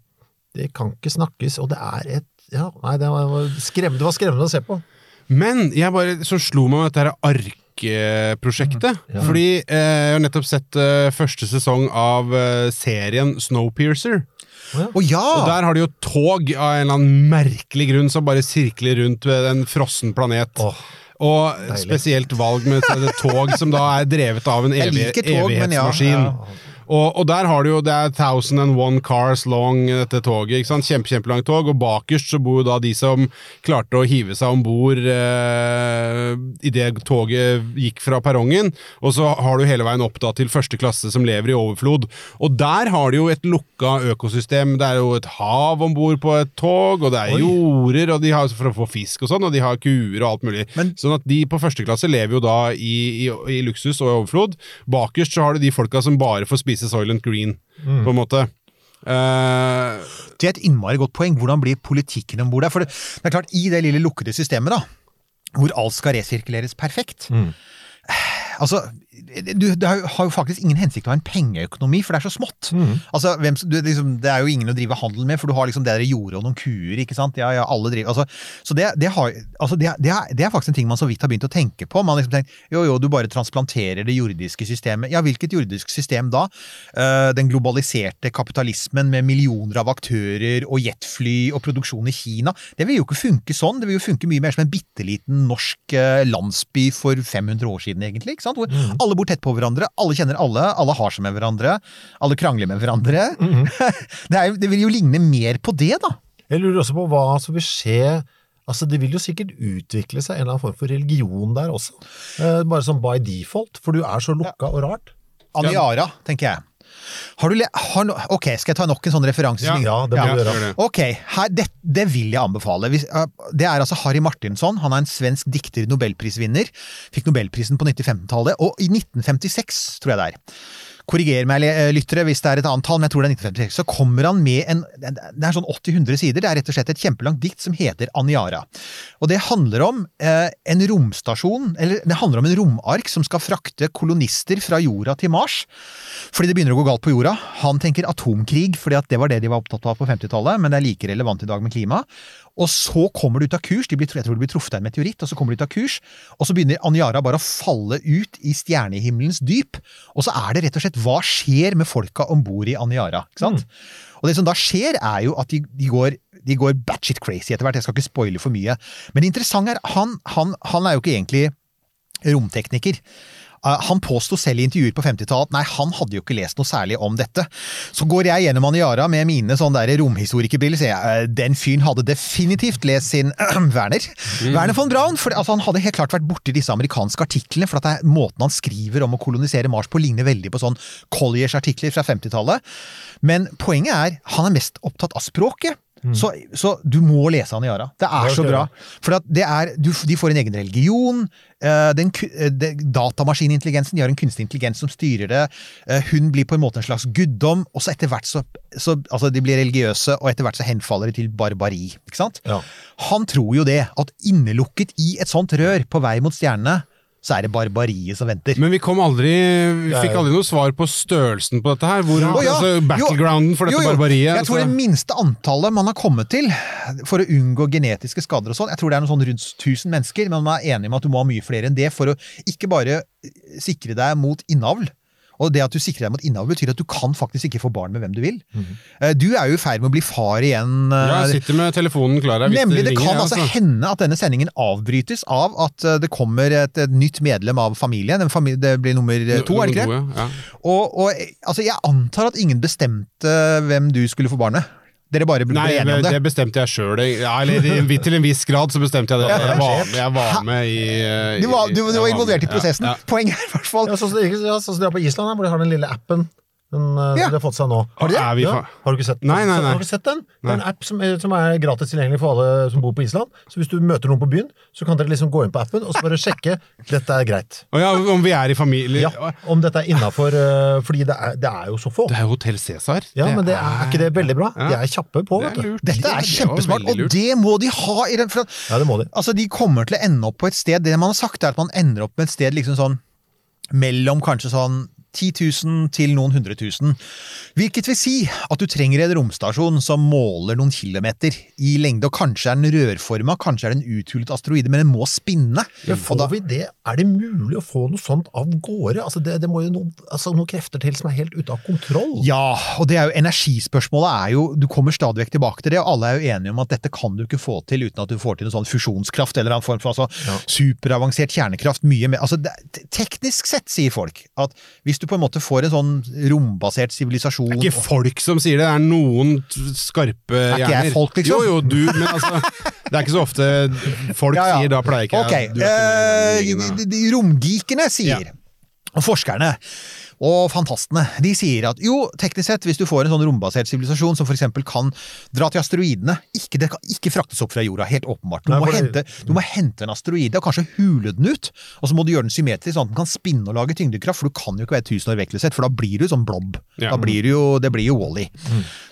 Det kan ikke snakkes, og det er et ja, Nei, det var skremmende, det var skremmende å se på. Men jeg bare, så slo meg med dette her ARK-prosjektet. Ja. Fordi eh, jeg har nettopp sett eh, første sesong av eh, serien Snowpiercer. Oh, ja! Og der har de jo tog av en eller annen merkelig grunn som bare sirkler rundt ved en frossen planet. Oh, Og deilig. spesielt valg med et tog som da er drevet av en evig, tog, ja, evighetsmaskin. Og, og der har du jo, det er 1001 cars long, dette toget. ikke sant? Kjempe, kjempelangt tog. Og bakerst så bor jo da de som klarte å hive seg om bord eh, idet toget gikk fra perrongen. Og så har du hele veien opp da til første klasse som lever i overflod. Og der har de jo et lukka økosystem. Det er jo et hav om bord på et tog, og det er Oi. jorder, og de har for å få fisk og sånn, og de har kuer og alt mulig. Men- sånn at de på første klasse lever jo da i, i, i luksus og i overflod. Bakerst så har du de folka som bare får spise Soylent Green, på en måte. Uh, Det er et innmari godt poeng. Hvordan blir politikken om bord der? For det, det er klart, i det lille lukkede systemet, da, hvor alt skal resirkuleres perfekt Altså, du, det har jo- faktisk ingen hensikt å ha en pengeøkonomi, for det er så smått. Altså, hvem, du, liksom, det er jo ingen å drive handel med, for du har liksom det der jordet og noen kuer, ikke sant? Ja, ja, alle driver, altså, så det, det, har, altså, det, er- det, er, det faktisk en ting man så vidt har begynt å tenke på. Man har liksom tenkt, jo, jo, du bare transplanterer det jordiske systemet. Ja, hvilket jordisk system da? Uh, den globaliserte kapitalismen med millioner av aktører og jetfly og produksjon i Kina. Det vil jo ikke funke sånn. Det vil jo funke mye mer som en bitte liten norsk eh, landsby for 500 år siden, egentlig. ikke sant? Hvor alle bor tett på hverandre, alle kjenner alle, alle har seg med hverandre, alle krangler med hverandre. det, er, det vil jo ligne mer på det, da. Jeg lurer også på hva som vil skje Altså, Det vil jo sikkert utvikle seg en eller annen form for religion der også. Eh, bare sånn by default, for du er så lukka og rart. Aniara, tenker jeg. Har du le har no ok, skal jeg ta nok en sånn referanse? Ja. Ja, det må ja, du gjøre. Ok, her, det, det vil jeg anbefale. Det er altså Harry Martinsson. Han er en svensk dikter, nobelprisvinner. Fikk nobelprisen på 1915-tallet, og i 1956, tror jeg det er. Korriger meg, eh, lyttere, hvis det er et annet tall, men jeg tror det er 1936. Så kommer han med en Det er sånn 80-100 sider. Det er rett og slett et kjempelangt dikt som heter Aniara. Og det handler om eh, en romstasjon, eller det handler om en romark som skal frakte kolonister fra jorda til Mars. Fordi det begynner å gå galt på jorda. Han tenker atomkrig, fordi det var det de var opptatt av på 50-tallet, men det er like relevant i dag med klima. Og så kommer de ut av kurs, de blir, jeg tror de blir truffet av en meteoritt, og så kommer de ut av kurs, og så begynner Aniara bare å falle ut i stjernehimmelens dyp. Og så er det rett og slett hva skjer med folka om bord i Aniara. ikke sant? Og det som da skjer, er jo at de, de går de går batshit crazy etter hvert. Jeg skal ikke spoile for mye. Men det interessante er, han, han, han er jo ikke egentlig romtekniker. Uh, han påsto selv i intervjuer på 50-tallet at nei, han hadde jo ikke lest noe særlig om dette. Så går jeg gjennom Aniara med mine sånne og romhistorikerbriller, sier jeg uh, den fyren hadde definitivt lest sin Werner. Werner von Braun. For altså, han hadde helt klart vært borti disse amerikanske artiklene, for at måten han skriver om å kolonisere Mars på, ligner veldig på sånn Colliers artikler fra 50-tallet. Men poenget er, han er mest opptatt av språket. Så, så du må lese Aniara. Det er så bra. For at det er, du, de får en egen religion. eh, Den, eh, datamaskinintelligensen, de har en kunstig intelligens som styrer det. eh, Hun blir på en måte en slags guddom, og så etter hvert så, så Altså, de blir religiøse, og etter hvert så henfaller de til barbari. Ikke sant? Ja. Han tror jo det, at innelukket i et sånt rør på vei mot stjernene, så er det barbariet som venter. Men vi kom aldri Vi fikk aldri noe svar på størrelsen på dette her. Hvor, ja, altså, jo, battlegrounden for dette jo, jo. barbariet. Jeg tror altså. det minste antallet man har kommet til for å unngå genetiske skader og sånn, jeg tror det er noe sånn rundt 1000 mennesker, men man er enig om at du må ha mye flere enn det for å ikke bare sikre deg mot innavl. Og det at du sikrer deg mot innavl, betyr at du kan faktisk ikke få barn med hvem du vil. Mm. Du er jo i ferd med å bli far igjen. eh, Ja, jeg sitter med telefonen klar her. Nemlig, det ringer, kan altså altså. hende at denne sendingen avbrytes av at eh, det kommer et, et nytt medlem av familien. En familie, det blir nummer to, er det ikke det? Ja. Og, og altså, jeg antar at ingen bestemte hvem du skulle få barnet. Dere bare ble bli enige om det, Nei, det. bestemte jeg sjøl. Ja, eller til en viss grad så bestemte jeg det. Jeg var, jeg var med i i Du var, du, du var med. involvert i prosessen. ja. Poenget er i hvert fall Ja, sånn som det, ja, sånn som det er på Island, hvor de har den lille appen Den, eh, Ja. De har fått seg nå. Har de det? Ja. Har du ikke sett den? Nei, nei, nei. Har du ikke sett den? Det er en app som er, som er gratis tilgjengelig for alle som bor på Island. Så hvis du møter noen på byen, så kan dere liksom gå inn på appen og så bare sjekke dette er greit. Og ja, om vi er i familie Ja, Om dette er innafor Fordi det er, det er jo så få. Det er Hotell Cæsar. Ja, men det er, er ikke det veldig bra? Ja. De er kjappe på, Det vet er du. lurt. Dette er kjempesmart, og det må de ha i den for at, Ja, det må de. Altså, De kommer til å ende opp på et sted Det man har sagt, er at man ender opp med et sted liksom sånn mellom kanskje sånn 10 000 til noen hundre tusen. Hvilket vil si at du trenger en romstasjon som måler noen kilometer i lengde, og kanskje er den rørforma, kanskje er det en uthulet asteroide, men den må spinne. Men får vi det? Er det mulig å få noe sånt av gårde? Altså, det, det må jo noen, altså, noen krefter til som er helt ute av kontroll. Ja, og det er jo energispørsmålet er jo Du kommer stadig vekk tilbake til det, og alle er jo enige om at dette kan du ikke få til uten at du får til en sånn fusjonskraft eller en form for altså, Ja. superavansert kjernekraft. Mye mer altså, det, Teknisk sett sier folk at hvis du på en måte får en sånn rombasert sivilisasjon Det er ikke folk som sier det, det er noen skarpe hjerner. Er ikke jeg folk, liksom? Jo, jo, du, men altså Det er ikke så ofte folk Ja, ja. sier da pleier ikke okay. jeg eh, de romgeekene sier, og forskerne og fantastene, de sier at jo, teknisk sett, hvis du får en sånn rombasert sivilisasjon som for eksempel kan dra til asteroidene, ikke, det kan ikke fraktes opp fra jorda, helt åpenbart. Du, Nei, må, det- hente, du må hente en asteroide og kanskje hule den ut, og så må du gjøre den symmetrisk sånn at den kan spinne og lage tyngdekraft, for du kan jo ikke være tusen år vekk, for da blir du sånn blob. Ja. Da blir du jo, det blir jo Wall-E.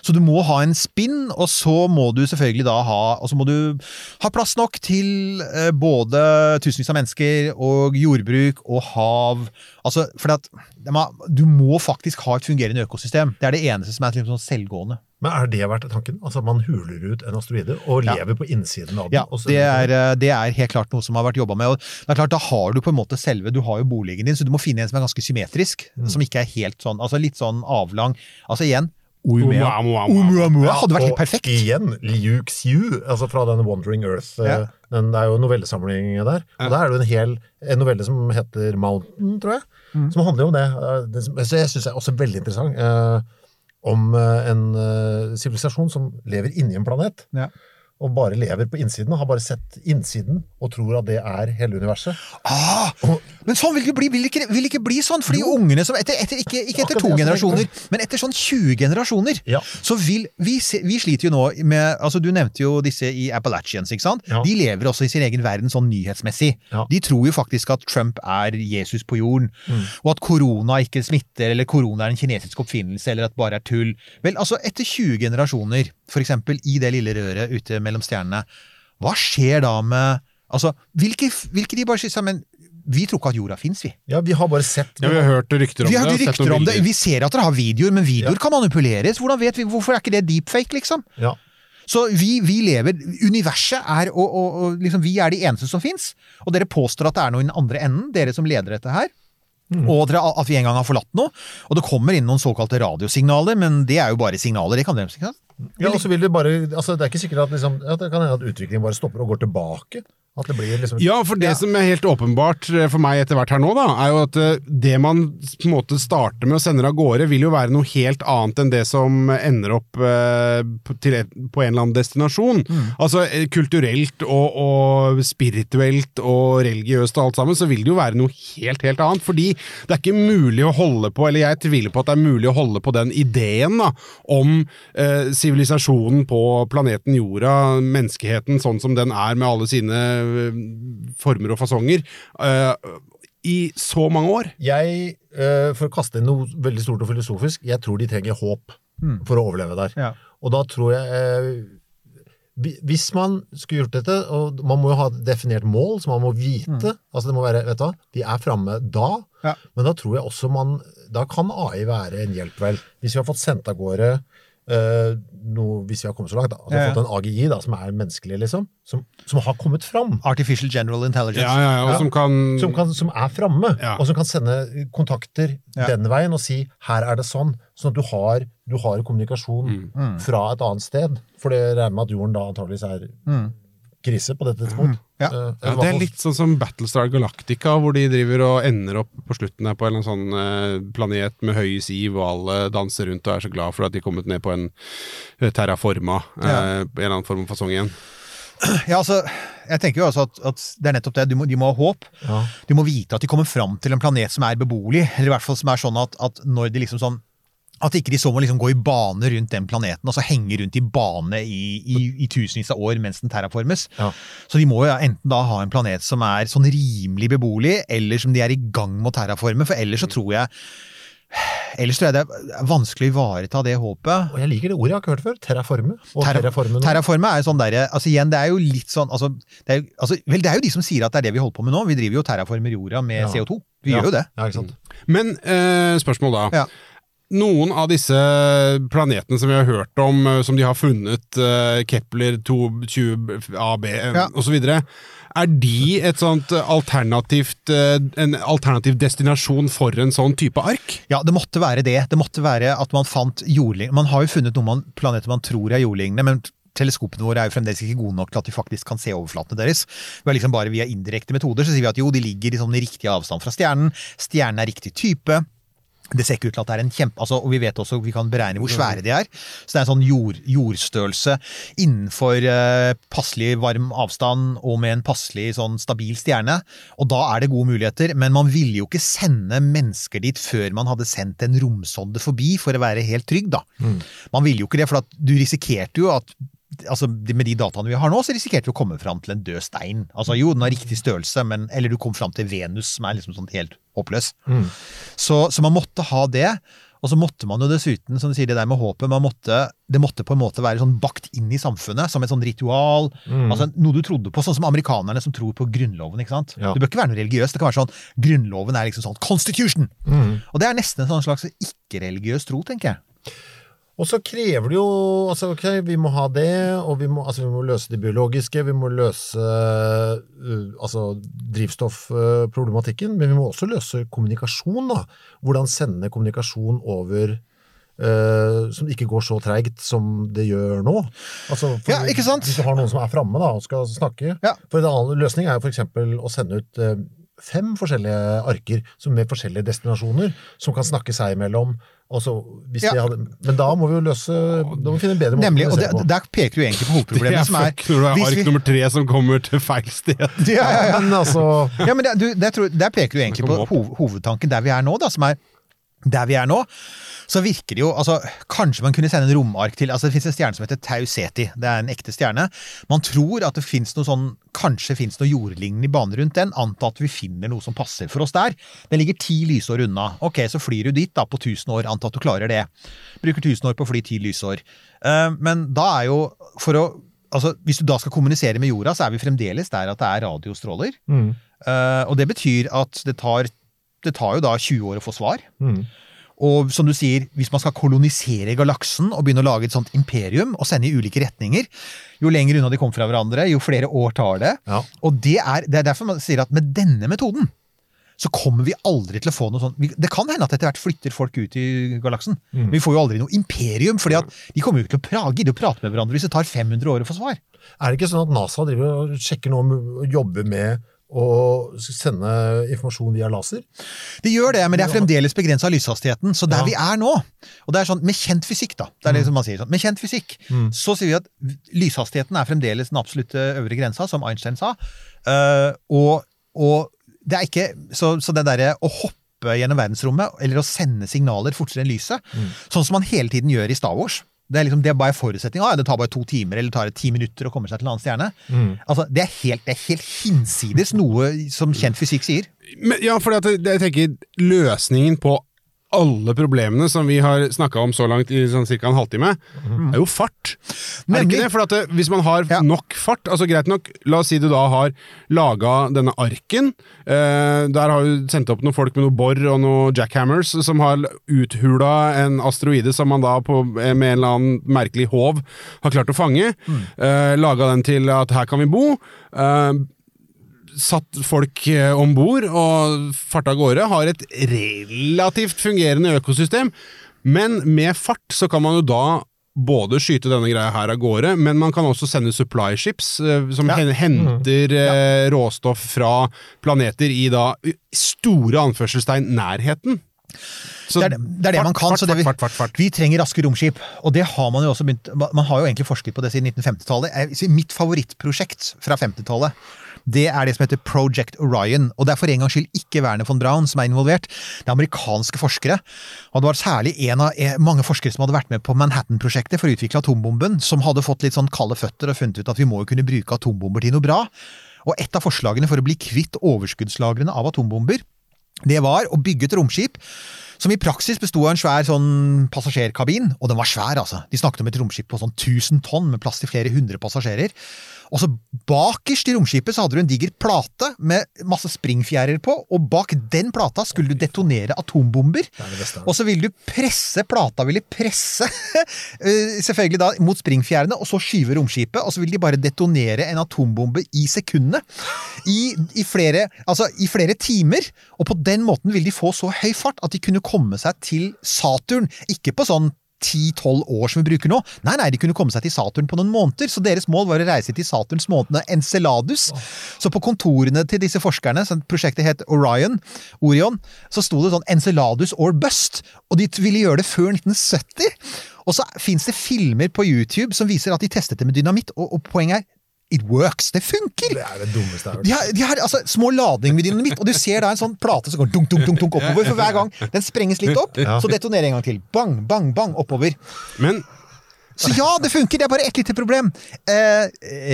Så du må ha en spinn, og så må du selvfølgelig da ha Og så må du ha plass nok til eh, både tusenvis av mennesker og jordbruk og hav. Altså, for at må- du må faktisk ha et fungerende økosystem. Det er det eneste som er liksom sånn selvgående. Men er det verdt tanken? Altså Man huler ut en asteroide og Ja. lever på innsiden av den? Ja, det er, eh, det er helt klart noe som har vært jobba med. Og det er klart, Da har du på en måte selve Du har jo boligen din, så du må finne en som er ganske symmetrisk. Som ikke er helt sånn altså litt sånn avlang. Altså igjen Oumuamua. Oumuamua hadde vært helt og igjen, Liu Xiu, altså fra den Wandering Earth. eh, Ja. Den, det er jo en novellesamling der. Og der er det jo en hel en novelle som heter Mountain, tror jeg. Mm. Som handler jo om det. eh, det så jeg syns er også veldig interessant. eh, om en en eh, sivilisasjon som lever inni en planet. Ja. Og bare lever på innsiden, og har bare sett innsiden og tror at det er hele universet. Ah, men sånn vil det bli, vil det ikke, vil det ikke bli sånn, fordi ungene som etter, etter, ikke, ikke etter to generasjoner, men etter sånn 20 generasjoner, Ja. så vil vi, vi sliter jo nå med altså Du nevnte jo disse i Appalachians, ikke sant? Ja. De lever også i sin egen verden sånn nyhetsmessig. Ja. De tror jo faktisk at Trump er Jesus på jorden, Mm. og at korona ikke smitter, eller korona er en kinesisk oppfinnelse, eller at det bare er tull. Vel, altså, etter 20 generasjoner, for eksempel i det lille røret ute mellom stjernene, hva skjer da med Altså, hvilke, hvilke de bare sier sammen men vi tror ikke at jorda fins, vi. Ja, vi har bare sett det. Ja, vi har hørt rykter om Vi har det. rykter om det, vi ser at dere har videoer, men videoer Ja. kan manipuleres. Hvordan vet vi, Hvorfor er ikke det deepfake, liksom? Ja. Så vi, vi lever Universet er og, og, og liksom, Vi er de eneste som fins. Og dere påstår at det er noe i den andre enden, dere som leder dette her. Mm. Og dere, at vi en gang har forlatt noe. Og det kommer inn noen såkalte radiosignaler, men det er jo bare signaler. Det kan dere ikke sant? Ja, og så vil det bare, altså Det er ikke sikkert at, liksom, at det kan hende at utviklingen bare stopper og går tilbake. At det blir liksom Ja, for det Ja. som er helt åpenbart eh, for meg etter hvert her nå, da, er jo at eh, det man på en måte starter med og sender av gårde, vil jo være noe helt annet enn det som ender opp eh, på, til på en eller annen destinasjon. Altså eh, kulturelt og, og spirituelt og religiøst og alt sammen, så vil det jo være noe helt, helt annet. Fordi det er ikke mulig å holde på, eller jeg tviler på at det er mulig å holde på den ideen da, om eh, sivilisasjonen på planeten jorda, menneskeheten sånn som den er med alle sine eh, former og fasonger, eh, i så mange år. Jeg, eh, for å kaste inn noe veldig stort og filosofisk, jeg tror de trenger håp for å overleve der. Ja. Og da tror jeg Hvis man skulle gjort dette, og man må jo ha et definert mål, så man må vite altså det må være, vet du hva, De er framme da, Ja. men da tror jeg også man Da kan AI være en hjelp, vel. Hvis vi har fått sendt av gårde eh, no, hvis vi har kommet så langt, da, vi Ja, ja. fått en AGI da, som er menneskelig, liksom, som, som har kommet fram. Artificial General Intelligence. Ja, ja, ja, og Ja. som kan, som, kan, som er framme, Ja. og som kan sende kontakter Ja. den veien og si 'her er det sånn', sånn at du har, du har kommunikasjon Mm. fra et annet sted. For det regner med at jorden da antakeligvis er krise på dette tidspunkt. Ja. Ja, Det er litt sånn som Battlestar Galactica, hvor de driver og ender opp på slutten der på en eller annen sånn eh, planet med høye siv, og alle danser rundt og er så glad for at de er kommet ned på en eh, terraforma, eh, Ja. en eller annen form for fasong igjen. Ja, altså, jeg tenker jo altså at, at det er nettopp det. De må, de må ha håp. Ja. De må vite at de kommer fram til en planet som er beboelig, eller i hvert fall som er sånn at, at når de liksom sånn At ikke de så må liksom gå i bane rundt den planeten, og så henge rundt i bane i, i, i tusenvis av år mens den terraformes. Ja. Så de må jo enten da ha en planet som er sånn rimelig beboelig, eller som de er i gang med å terraforme, for ellers så tror jeg Ellers tror jeg det er vanskelig å ivareta det håpet. Og jeg liker det ordet, jeg har ikke hørt før. Terraforme. Og Terra- terraforme. er jo sånn derre altså igjen, det er jo litt sånn altså, det er, altså, Vel, det er jo de som sier at det er det vi holder på med nå. Vi driver jo terraformer jorda med Ja. CO2. Vi Ja. gjør jo det. Ja, ikke sant. Men eh, spørsmål da. Ja. Noen av disse planetene som vi har hørt om, eh, som de har funnet, eh, Kepler 220 AB Ja. osv., er de et sånt alternativt, eh, en alternativ destinasjon for en sånn type ark? Ja, det måtte være det. Det måtte være at man fant jordlignende Man har jo funnet noen man, planeter man tror er jordlignende, men teleskopene våre er jo fremdeles ikke gode nok til at de faktisk kan se overflatene deres. Vi har liksom bare Via indirekte metoder så sier vi at jo, de ligger i sånn riktig avstand fra stjernen. Stjernen er riktig type. Det ser ikke ut til at det er en kjempe... Altså, og vi vet også, vi kan beregne hvor svære de er. Så det er en sånn jord, jordstørrelse innenfor eh, passelig varm avstand og med en passelig sånn stabil stjerne. Og da er det gode muligheter, men man ville jo ikke sende mennesker dit før man hadde sendt en romsonde forbi for å være helt trygg, da. Man ville jo ikke det, for du risikerte jo at Altså, Med de dataene vi har nå, så risikerte vi å komme fram til en død stein. Altså Jo, den har riktig størrelse, men, eller du kom fram til Venus, som er liksom sånn helt håpløs. Så, så man måtte ha det. Og så måtte man jo dessuten, som du sier, det der med håpet, man måtte, det måtte på en måte være sånn bakt inn i samfunnet, som et sånn ritual. altså Noe du trodde på, sånn som amerikanerne som tror på Grunnloven. ikke sant? Ja. Du bør ikke være noe religiøs. Det kan være sånn Grunnloven er liksom sånn Constitution! Og det er nesten en sånn slags ikke-religiøs tro, tenker jeg. Og så krever det jo altså ok, Vi må ha det, og vi må, altså, vi må løse det biologiske, vi må løse uh, altså, drivstoffproblematikken, men vi må også løse kommunikasjon. da. Hvordan sende kommunikasjon over uh, som ikke går så treigt som det gjør nå. Altså, for Ja, ikke sant? Hvis du har noen som er framme og skal snakke. Ja. For En annen løsning er jo f.eks. å sende ut uh, fem forskjellige arker som med forskjellige destinasjoner, som kan snakke seg imellom. Også, hvis Ja. de hadde, men da må vi jo løse Da må vi finne en bedre måte Nemlig, å og det, på. der peker du egentlig på Det hovedproblemet, er som er Tror når det er ark vi- nummer tre som kommer til feil sted. ja, ja, ja. Men altså Ja, men det, du, det tror, Der peker du egentlig på hovedtanken der vi er nå, da, som er der vi er nå. Så virker det jo altså, Kanskje man kunne sende en romark til altså Det finnes en stjerne som heter Tau Ceti. Det er en ekte stjerne. Man tror at det finnes noe sånn Kanskje finnes noe jordlignende i bane rundt den. Anta at vi finner noe som passer for oss der. Den ligger ti lysår unna. Ok, så flyr du dit da på 1000 år. Anta at du klarer det. Bruker 1000 år på å fly ti lysår. Eh, men da er jo for å Altså, Hvis du da skal kommunisere med jorda, så er vi fremdeles der at det er radiostråler. Eh, og det betyr at det tar, det tar jo da 20 år å få svar. Og som du sier, hvis man skal kolonisere galaksen og begynne å lage et sånt imperium og sende i ulike retninger, jo lenger unna de kommer fra hverandre, jo flere år tar det. Ja. Og det er, det er derfor man sier at med denne metoden så kommer vi aldri til å få noe sånt. Det kan hende at etter hvert flytter folk ut i galaksen, men vi får jo aldri noe imperium, fordi at de kommer jo ikke til å prage, gidde å prate med hverandre hvis det tar 500 år å få svar. Er det ikke sånn at NASA driver og sjekker nå og jobber med å sende informasjon via laser? Det gjør det, men det er fremdeles begrensa av lyshastigheten. Så der Ja. vi er nå Og det er sånn, Med kjent fysikk, da. Det er det som man sier sånn, Med kjent fysikk så sier vi at lyshastigheten er fremdeles den absolutte øvre grensa, som Einstein sa. Uh, og, og det er ikke Så, så det derre å hoppe gjennom verdensrommet, eller å sende signaler fortere enn lyset, sånn som man hele tiden gjør i Star Wars det er, liksom, det er bare forutsetning. Ah, det tar bare to timer eller tar det ti minutter å komme seg til en annen stjerne. Altså, det, er helt, det er helt hinsides noe som kjent fysikk sier. Men, ja, for jeg tenker løsningen på alle problemene som vi har snakka om så langt i sånn ca. en halvtime, er jo fart. Er det ikke det? For at det, Hvis man har Ja. nok fart altså Greit nok, la oss si du da har laga denne arken. Eh, der har du sendt opp noen folk med noe bor og noen jackhammers som har uthula en asteroide som man da på, med en eller annen merkelig håv har klart å fange. Mm. Eh, laga den til at her kan vi bo. Eh, satt folk eh, om bord og farta av gårde, har et relativt fungerende økosystem. Men med fart så kan man jo da både skyte denne greia her av gårde, men man kan også sende supply ships eh, som Ja. henter henter ja. råstoff fra planeter i da store anførselstegn nærheten. Så Det er det, det, er det man kan. Fart, så det vi, fart, fart, vi trenger raske romskip. Og det har man jo også begynt Man har jo egentlig forsket på det siden 1950-tallet. Jeg vil si Mitt favorittprosjekt fra 50-tallet det er det som heter Project Orion. Og det er for en gangs skyld ikke Werner von Braun som er involvert, det er amerikanske forskere. Og det var særlig en av eh, mange forskere som hadde vært med på Manhattan-prosjektet for å utvikle atombomben, som hadde fått litt sånn kalde føtter og funnet ut at vi må jo kunne bruke atombomber til noe bra. Og et av forslagene for å bli kvitt overskuddslagrene av atombomber, det var å bygge et romskip som i praksis besto av en svær sånn passasjerkabin, og den var svær, altså. De snakket om et romskip på sånn 1000 tonn med plass til flere hundre passasjerer. Og så bakerst i romskipet så hadde du en diger plate med masse springfjærer på, og bak den plata skulle du detonere atombomber. Er. Og så ville du presse plata, ville presse eh, selvfølgelig da mot springfjærene, og så skyve romskipet, og så ville de bare detonere en atombombe i sekundene. I, i, flere, altså, I flere timer. Og på den måten ville de få så høy fart at de kunne komme seg til Saturn. Ikke på sånn 10-12 år som vi bruker nå. Nei, nei, de kunne komme seg til Saturn på noen måneder, så deres mål var å reise til Saturns måned Enceladus. Så på kontorene til disse forskerne, prosjektet het Orion, Orion, så sto det sånn Enceladus or bust, og de ville gjøre det før 1970. Og så fins det filmer på YouTube som viser at de testet det med dynamitt, og, og poenget er It works! Det funker! Det er det dummeste jeg har hørt. De har, de har altså, små lading med dynamitt, og du ser da en sånn plate som går dunk, dunk, dunk, dunk oppover. For hver gang den sprenges litt opp, så detonerer en gang til. Bang, bang, bang oppover. Men Så ja, det funker! Det er bare ett lite problem. Eh,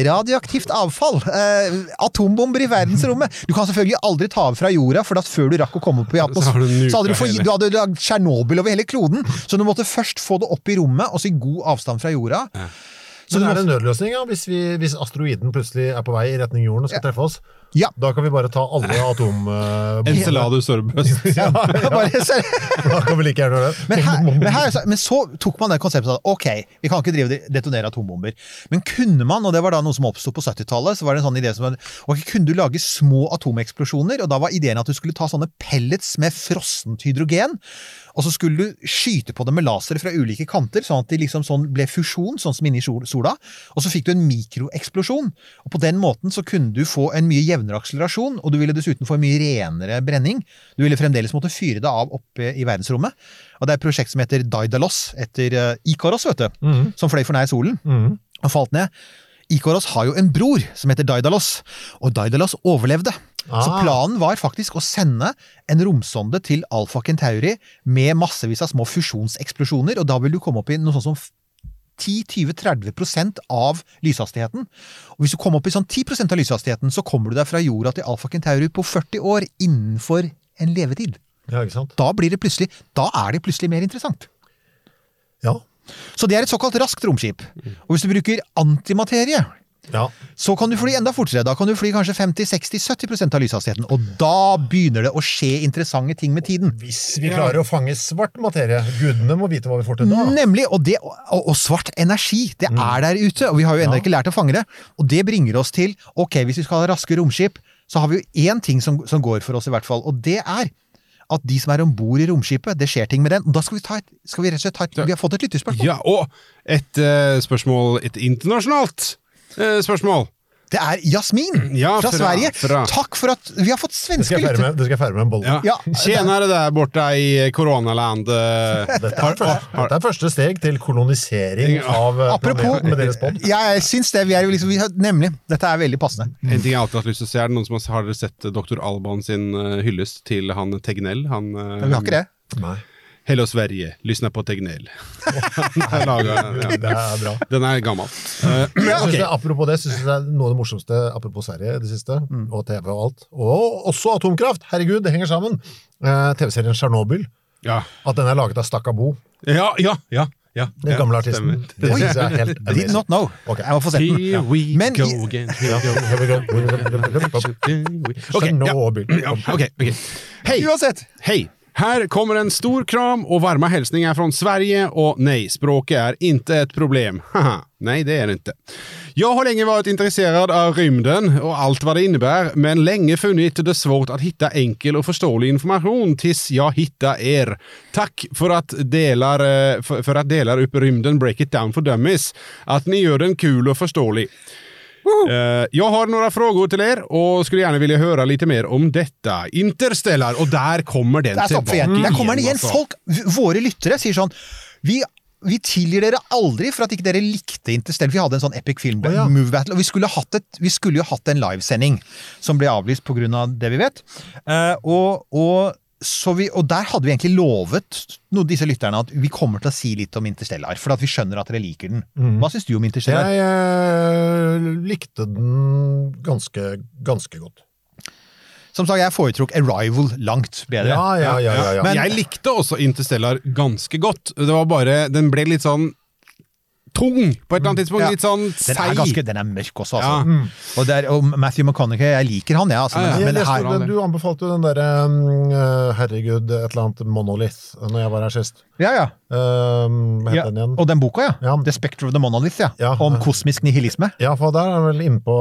radioaktivt avfall. Eh, atombomber i verdensrommet. Du kan selvfølgelig aldri ta av fra jorda, for at før du rakk å komme opp i Så atmosfæren, så hadde du, fått- du hadde lagd Tsjernobyl over hele kloden. Så du måtte først få det opp i rommet, og så i god avstand fra jorda. Så det er en nødløsning ja, hvis, vi, hvis asteroiden plutselig er på vei i retning jorden og skal treffe oss. Ja. Da kan vi bare ta alle atombombene. Enceladus Orbust. Ja, Da kan vi like gjerne gjøre det. Men, her, men, her, så- men så tok man det konseptet at ok, vi kan ikke drive detonere atombomber. Men kunne man, og det var da noe som oppsto på 70-tallet, så var det en sånn idé som ok, kunne du lage små atomeksplosjoner? Og da var ideen at du skulle ta sånne pellets med frossent hydrogen, og så skulle du skyte på dem med laser fra ulike kanter, sånn at de liksom sånn ble fusjon, sånn som inni sol- sola. Og så fikk du en mikroeksplosjon. Og på den måten så kunne du få en mye jevnere akselerasjon, og du ville dessuten få en mye renere brenning. Du ville fremdeles måtte fyre det av oppe i verdensrommet. Og det er et prosjekt som heter Daidalos, etter uh, Ikaros, vet du. mm. Som fløy for nær solen mm. og falt ned. Ikoros har jo en bror som heter Daidalos, og Daidalos overlevde. Så Ah. planen var faktisk å sende en romsonde til Alfa Kentauri med massevis av små fusjonseksplosjoner, og da vil du komme opp i noe sånt som 10-20-30% av lyshastigheten. Og hvis du kommer opp i sånn 10% av lyshastigheten, så kommer du deg fra jorda til Alfa Kentauri på 40 år innenfor en levetid. Ja, ikke sant? Da blir det plutselig, da er det plutselig mer interessant. Ja. Så det er et såkalt raskt romskip. Og hvis du bruker antimaterie, ja. så kan du fly enda fortere. Da kan du fly kanskje 50-60-70% av lyshastigheten. Og da begynner det å skje interessante ting med tiden. Hvis vi klarer å fange svart materie. Gudene må vite hva vi får til da. Nemlig, og, det, og, og svart energi, det er der ute, og vi har jo ennå Ja. ikke lært å fange det. Og det bringer oss til, ok, hvis vi skal ha raske romskip, så har vi jo én ting som, som går for oss i hvert fall, og det er at de som er om bord i romskipet, det skjer ting med den. Og da skal vi, ta et, skal vi rett og slett ta et Vi har fått et lytterspørsmål. Ja, og et uh, spørsmål Et internasjonalt spørsmål. Det er Jasmin Ja, fra, fra- Sverige. fra- Takk for at vi har fått svenske lytter lyttere. det skal jeg feire med en bolle. Ja. Ja. Tjenere der borte i koronaland. eh, Dette, er dette er første steg til kolonisering av eh, Apropos med deres. Ja, jeg syns det. Vi er liksom, vi har, nemlig. Dette er veldig passende. En ting jeg alltid har hatt lyst til å se, er det noen som har, har dere sett Dr. Alban sin eh, hyllest til han Tegnell? Han, eh, Men vi har ikke det. Nei, Hello Sverige, Lysner på Tegnell. den, ja. det er bra. Den er gammel. Uh, synes det, apropos det, synes jeg det er noe av det morsomste apropos Sverige i det siste, og TV og alt. Og også atomkraft! Herregud, det henger sammen! Uh, TV-serien Tsjernobyl. ja. At den er laget av Stakkabo, ja, ja, ja. ja den ja, gamle artisten. Det synes jeg er helt I did not know. Okay. Jeg må få sett den. Here we Men go again. Ja, here we go. Okay, okay. Ja. Hej! Uansett. Hej! Här kommer en stor kram och varma hälsningar från Sverige och nej, språket är inte ett problem. Haha, nej det är det inte. Jag har länge varit intresserad av rymden och allt vad det innebär, men länge funnit det svårt att hitta enkel och förståelig information tills jag hittar er. Tack för att delar, eh, för, för att delar upp rymden Break It Down for Dummies. Att ni gör den kul och förståelig. Eh, jag har några frågor till er och skulle gärna vilja höra lite mer om detta. Interstellar, och där kommer den igjen. Der kommer den igjen. altså. Folk, våre lyttere sier sånn Vi vi tilgir dere aldri for at ikke dere likte Interstellar. Vi hadde en sånn epic film oh, ja. move battle, og vi skulle, et, vi skulle jo hatt en livesending som ble avlyst pga. Av det vi vet. Uh, og, og, vi, og der hadde vi egentlig lovet noen disse lytterne at vi kommer til å si litt om Interstellar, for at vi skjønner at dere liker den. Hva syns du om Interstellar? Jeg eh, likte den ganske, ganske godt. Som sagt, jeg foretrukk Arrival langt bedre. Ja, ja, ja. ja, ja. Men- jeg likte også Interstellar ganske godt. Det var bare, Den ble litt sånn tung på et eller annet tidspunkt. Ja. Litt sånn Den er, seig. ganske, den er mørk også, altså. Ja. Og, det er, og Matthew McConaughey, jeg liker han, jeg. Altså, Ja, ja. men, jeg men her, den, du anbefalte jo den derre mm, Herregud, et eller annet Monolith, når jeg var her sist. Ja, ja. Uh, hva het ja. den igjen? Og den boka, ja. Ja. The Spectre of the Monolith, ja. Ja. Om kosmisk nihilisme. Ja, for der er han vel innpå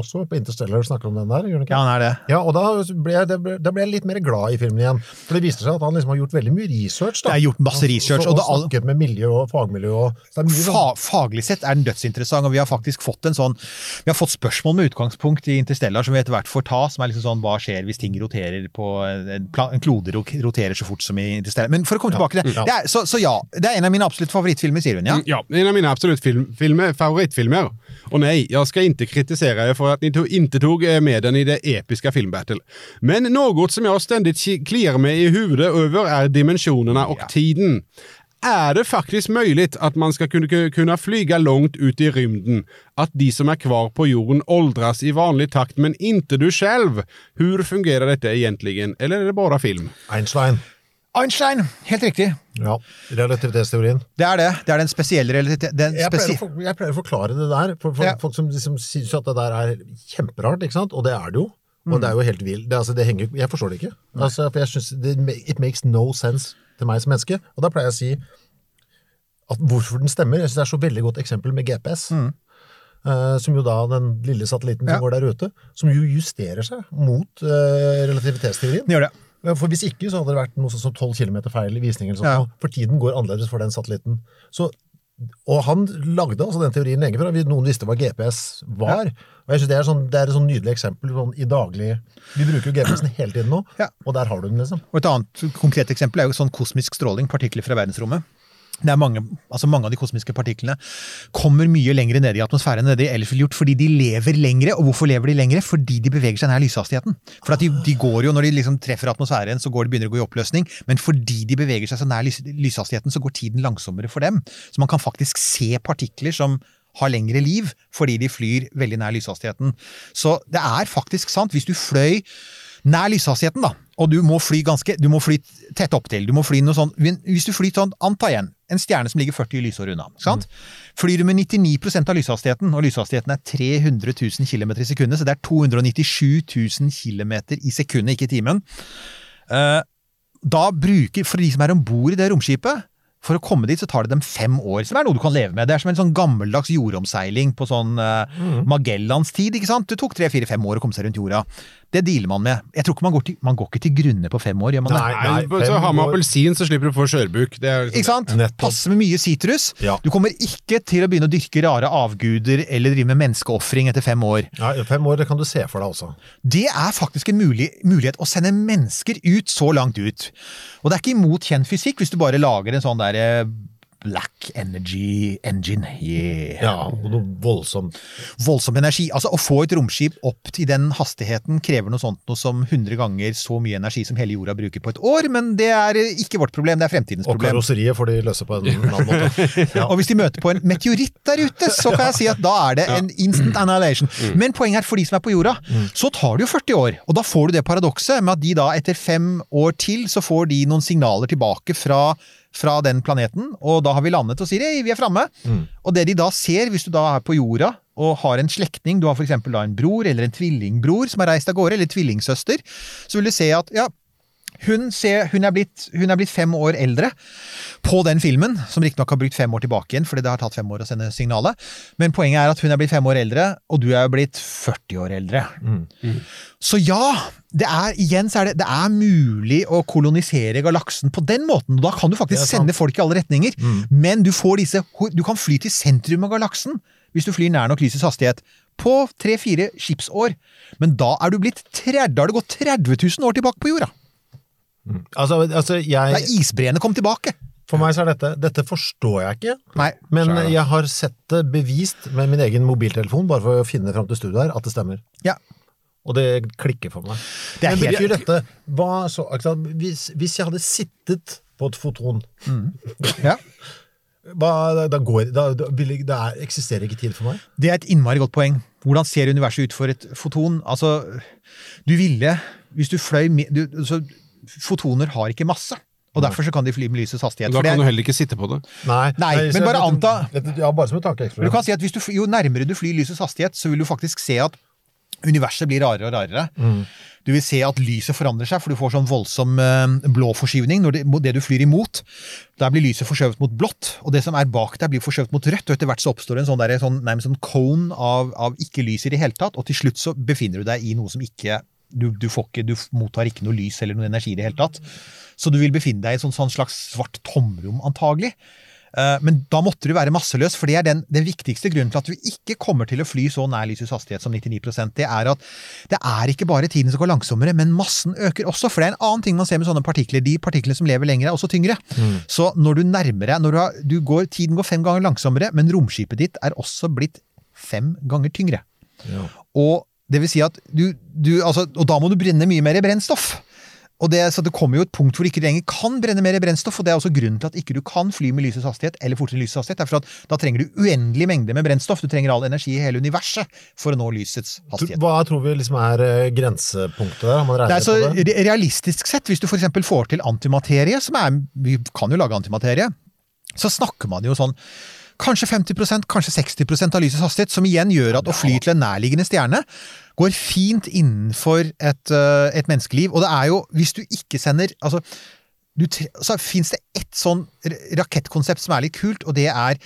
også på Interstellar snakker om den der, gjør? Ja, han er det. Ja, og da ble, ble, da ble jeg litt mer glad i filmen igjen. For det viste seg at han liksom har gjort veldig mye research. da. Det er gjort masse research, og, og og, det snakket med miljø og fagmiljø. Og, så det mye Fa sånn, faglig sett er den dødsinteressant, og vi har faktisk fått en sånn Vi har fått spørsmål med utgangspunkt i Interstellar som vi etter hvert får ta, som er liksom sånn Hva skjer hvis ting roterer på En, en klode roterer så fort som i Interstellar? Men for å komme tilbake til. Ja. det er, så, så ja, det er en av mine absolutt favorittfilmer, sier hun, ja? Ja, en av mine absolutt film, filmer, favorittfilmer. Og nei, jeg skal ikke kritisere dere for at ni ikke tok tog eh, med den i det episke filmbattle. Men noe som jeg stendig ki- meg i huvudet over, er dimensjonene og Ja. tiden. er det faktisk mulig at man skal kunne, kunne flyge langt ut i rymden? at de som er kvar på jorden oldres i vanlig takt, men inte du selv. Hvor fungerer dette egentligen? Eller er det bare film? Einstein. Einstein! Helt riktig. Ja, relativitetsteorien. Det er det. Det er den spesielle realiteten. Jeg jeg pleier å forklare det der for, for Ja. folk som liksom syns at det der er kjemperart, ikke sant? og det er det jo. Og det er jo helt vilt. Det, altså, jeg forstår det ikke. Altså, for jeg synes det, It makes no sense til meg som menneske. Og da pleier jeg å si at hvorfor den stemmer. Jeg synes det er så veldig godt eksempel med GPS. eh, som jo da den lille satellitten som Ja. går der ute, som jo justerer seg mot uh, relativitetsteorien. Det gjør det. Ja, For Hvis ikke så hadde det vært noe sånn som 12 km feil i visningen. eller Ja. For tiden går annerledes for den satellitten. Så, og han lagde altså den teorien lenge før noen visste hva GPS var. Og jeg synes Det er, sånn, det er et sånn nydelig eksempel sånn, i daglig Vi bruker jo GPS-en hele tiden nå, Ja. og der har du den, liksom. Og et annet konkret eksempel er jo sånn kosmisk stråling, partikler fra verdensrommet. Det er mange, altså mange av de kosmiske partiklene kommer mye lenger ned i atmosfæren enn det de ellers ville gjort, fordi de lever lengre. Og hvorfor lever de lengre? Fordi de beveger seg nær lyshastigheten. For de, de går jo, Når de liksom treffer atmosfæren, så går de begynner å gå i oppløsning. Men fordi de beveger seg så nær lys, lyshastigheten, så går tiden langsommere for dem. Så man kan faktisk se partikler som har lengre liv, fordi de flyr veldig nær lyshastigheten. Så det er faktisk sant. Hvis du fløy nær lyshastigheten, da, og du må fly ganske, du må fly tett opptil. Du må fly noe sånn, hvis du flyr sånn, anta igjen, en stjerne som ligger 40 lysår unna. sant? Mm. Flyr du med 99% av lyshastigheten, og lyshastigheten er 300 000 km i sekundet, så det er 297 000 km i sekundet, ikke i timen. Eh, da bruker, for de som er om bord i det romskipet, for å komme dit så tar det dem fem år, som er noe du kan leve med. Det er som en sånn gammeldags jordomseiling på sånn uh, Magellans tid, ikke sant? Det tok tre, fire, fem år å komme seg rundt jorda. Det dealer man med. Jeg tror ikke man går til, man går ikke til grunne på fem år, gjør man det? Nei. nei så har man appelsin så slipper du få skjørbuk. Det liksom- Ikke sant? Nettopp. Passe med mye sitrus. Ja. Du kommer ikke til å begynne å dyrke rare avguder eller drive med menneskeofring etter fem år. Nei, fem år det kan du se for deg også. Det er faktisk en mulig, mulighet å sende mennesker ut så langt ut. Og det er ikke imot kjent fysikk hvis du bare lager en sånn derre Black Energy Engine. Yeah. Ja, noe voldsomt. Voldsom energi. Altså Å få et romskip opp til den hastigheten krever noe sånt noe som 100 ganger så mye energi som hele jorda bruker på et år, men det er ikke vårt problem, det er fremtidens Og problem. karosseriet får de løse på en annen måte. Ja. Og hvis de møter på en meteoritt der ute, så kan jeg si at da er det en instant annihilation. Men poenget er for de som er på jorda, så tar det jo 40 år. Og da får du det paradokset med at de da etter fem år til, så får de noen signaler tilbake fra, fra den planeten, og da har vi landet og sier hei, vi er framme. Og det de da ser, hvis du da er på jorda og har en slektning, du har f.eks. da en bror eller en tvillingbror som har reist av gårde, eller tvillingsøster, så vil du se at ja, hun, ser, hun, er blitt, hun er blitt fem år eldre på den filmen, som riktignok har brukt fem år tilbake igjen, fordi det har tatt fem år å sende signalet. Men poenget er at hun er blitt fem år eldre, og du er jo blitt 40 år eldre. Så ja, det er igjen så er det, det er mulig å kolonisere galaksen på den måten. og Da kan du faktisk sende folk i alle retninger, men du får disse Du kan fly til sentrum av galaksen hvis du flyr nær nok lysets hastighet. På tre-fire skipsår. Men da er du blitt 30, da har du gått 30 000 år tilbake på jorda. Altså, altså jeg er isbreene kom tilbake. For meg så er dette Dette forstår jeg ikke. Nei. Men Skjær, jeg har sett det bevist med min egen mobiltelefon, bare for å finne fram til studioet her, at det stemmer. Ja. Og det klikker for meg. Det er Men helt- dette hva så, hvis, hvis jeg hadde sittet på et foton, Ja. hva, da, går, da, da vil jeg, det er, eksisterer ikke tid for meg. Det er et innmari godt poeng. Hvordan ser universet ut for et foton? Altså, du ville Hvis du fløy med du, altså, Fotoner har ikke masse, og derfor så kan de fly med lysets hastighet. Da for det kan er- du heller ikke sitte på det. Nei, Nei, men bare anta- Ja, bare som et tankeeksperiment. Du kan si at hvis du, Jo nærmere du flyr lysets hastighet, så vil du faktisk se at universet blir rarere og rarere. Du vil se at lyset forandrer seg, for du får sånn voldsom eh, blå forskyvning når det, det du flyr imot. Der blir lyset forskjøvet mot blått, og det som er bak deg blir forskjøvet mot rødt. og Etter hvert så oppstår det en sånn, der, sånn, nærmest sånn cone av, av ikke lys i det hele tatt, og til slutt så befinner du deg i noe som ikke du, du, får ikke, du mottar ikke noe lys eller noe energi i det hele tatt. Så du vil befinne deg i et sånn, sånn slags svart tomrom, antagelig. Eh, Men da måtte du være masseløs, for det er den, den viktigste grunnen til at du ikke kommer til å fly så nær lysets hastighet som 99% Det er at det er ikke bare tiden som går langsommere, men massen øker også. For det er en annen ting man ser med sånne partikler. De partiklene som lever lenger, er også tyngre. Så når du nærmer deg når du har, du går, Tiden går fem ganger langsommere, men romskipet ditt er også blitt fem ganger tyngre. Ja. Og det vil si at du, du altså, Og da må du brenne mye mer brennstoff. Og det, så det kommer jo et punkt hvor du ikke lenger kan brenne mer brennstoff, og det er også grunnen til at ikke du kan fly med lysets hastighet, eller fortere enn lysets hastighet. Er for at da trenger du uendelig mengde med brennstoff. Du trenger all energi i hele universet for å nå lysets hastighet. Hva tror vi liksom er eh, grensepunktet der? Man Det er så det? realistisk sett, hvis du eksempel får til antimaterie, som er Vi kan jo lage antimaterie. Så snakker man jo sånn Kanskje 50% kanskje 60% av lysets hastighet, som igjen gjør at å fly til en nærliggende stjerne går fint innenfor et, eh, et menneskeliv. Og det er jo, hvis du ikke sender altså, du, så fins det ett sånn rakettkonsept som er litt kult, og det er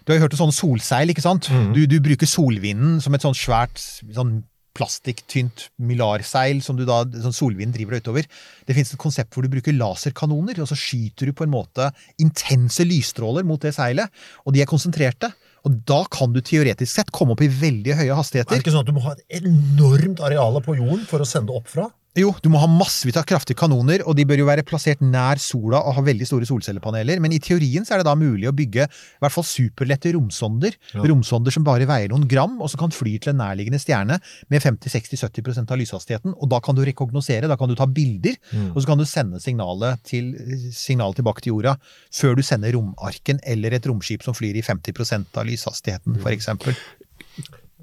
Du har jo hørt om sånn solseil, ikke sant? Du, du bruker solvinden som et sånn svært sånn plastikktynt mylarseil som du da, sånn solvinden driver deg utover. Det finnes et konsept hvor du bruker laserkanoner, og så skyter du på en måte intense lysstråler mot det seilet, og de er konsentrerte. Og da kan du teoretisk sett komme opp i veldig høye hastigheter. Er det ikke sånn at du må ha et enormt areale på jorden for å sende opp fra? Jo, du må ha massevis av kraftige kanoner, og de bør jo være plassert nær sola og ha veldig store solcellepaneler. Men i teorien så er det da mulig å bygge i hvert fall superlette romsonder. Ja. Romsonder som bare veier noen gram, og som kan fly til en nærliggende stjerne med 50-60-70% av lyshastigheten. Og da kan du rekognosere, da kan du ta bilder, Mm. og så kan du sende signalet, til, signalet tilbake til jorda før du sender romarken eller et romskip som flyr i 50% av lyshastigheten, for eksempel.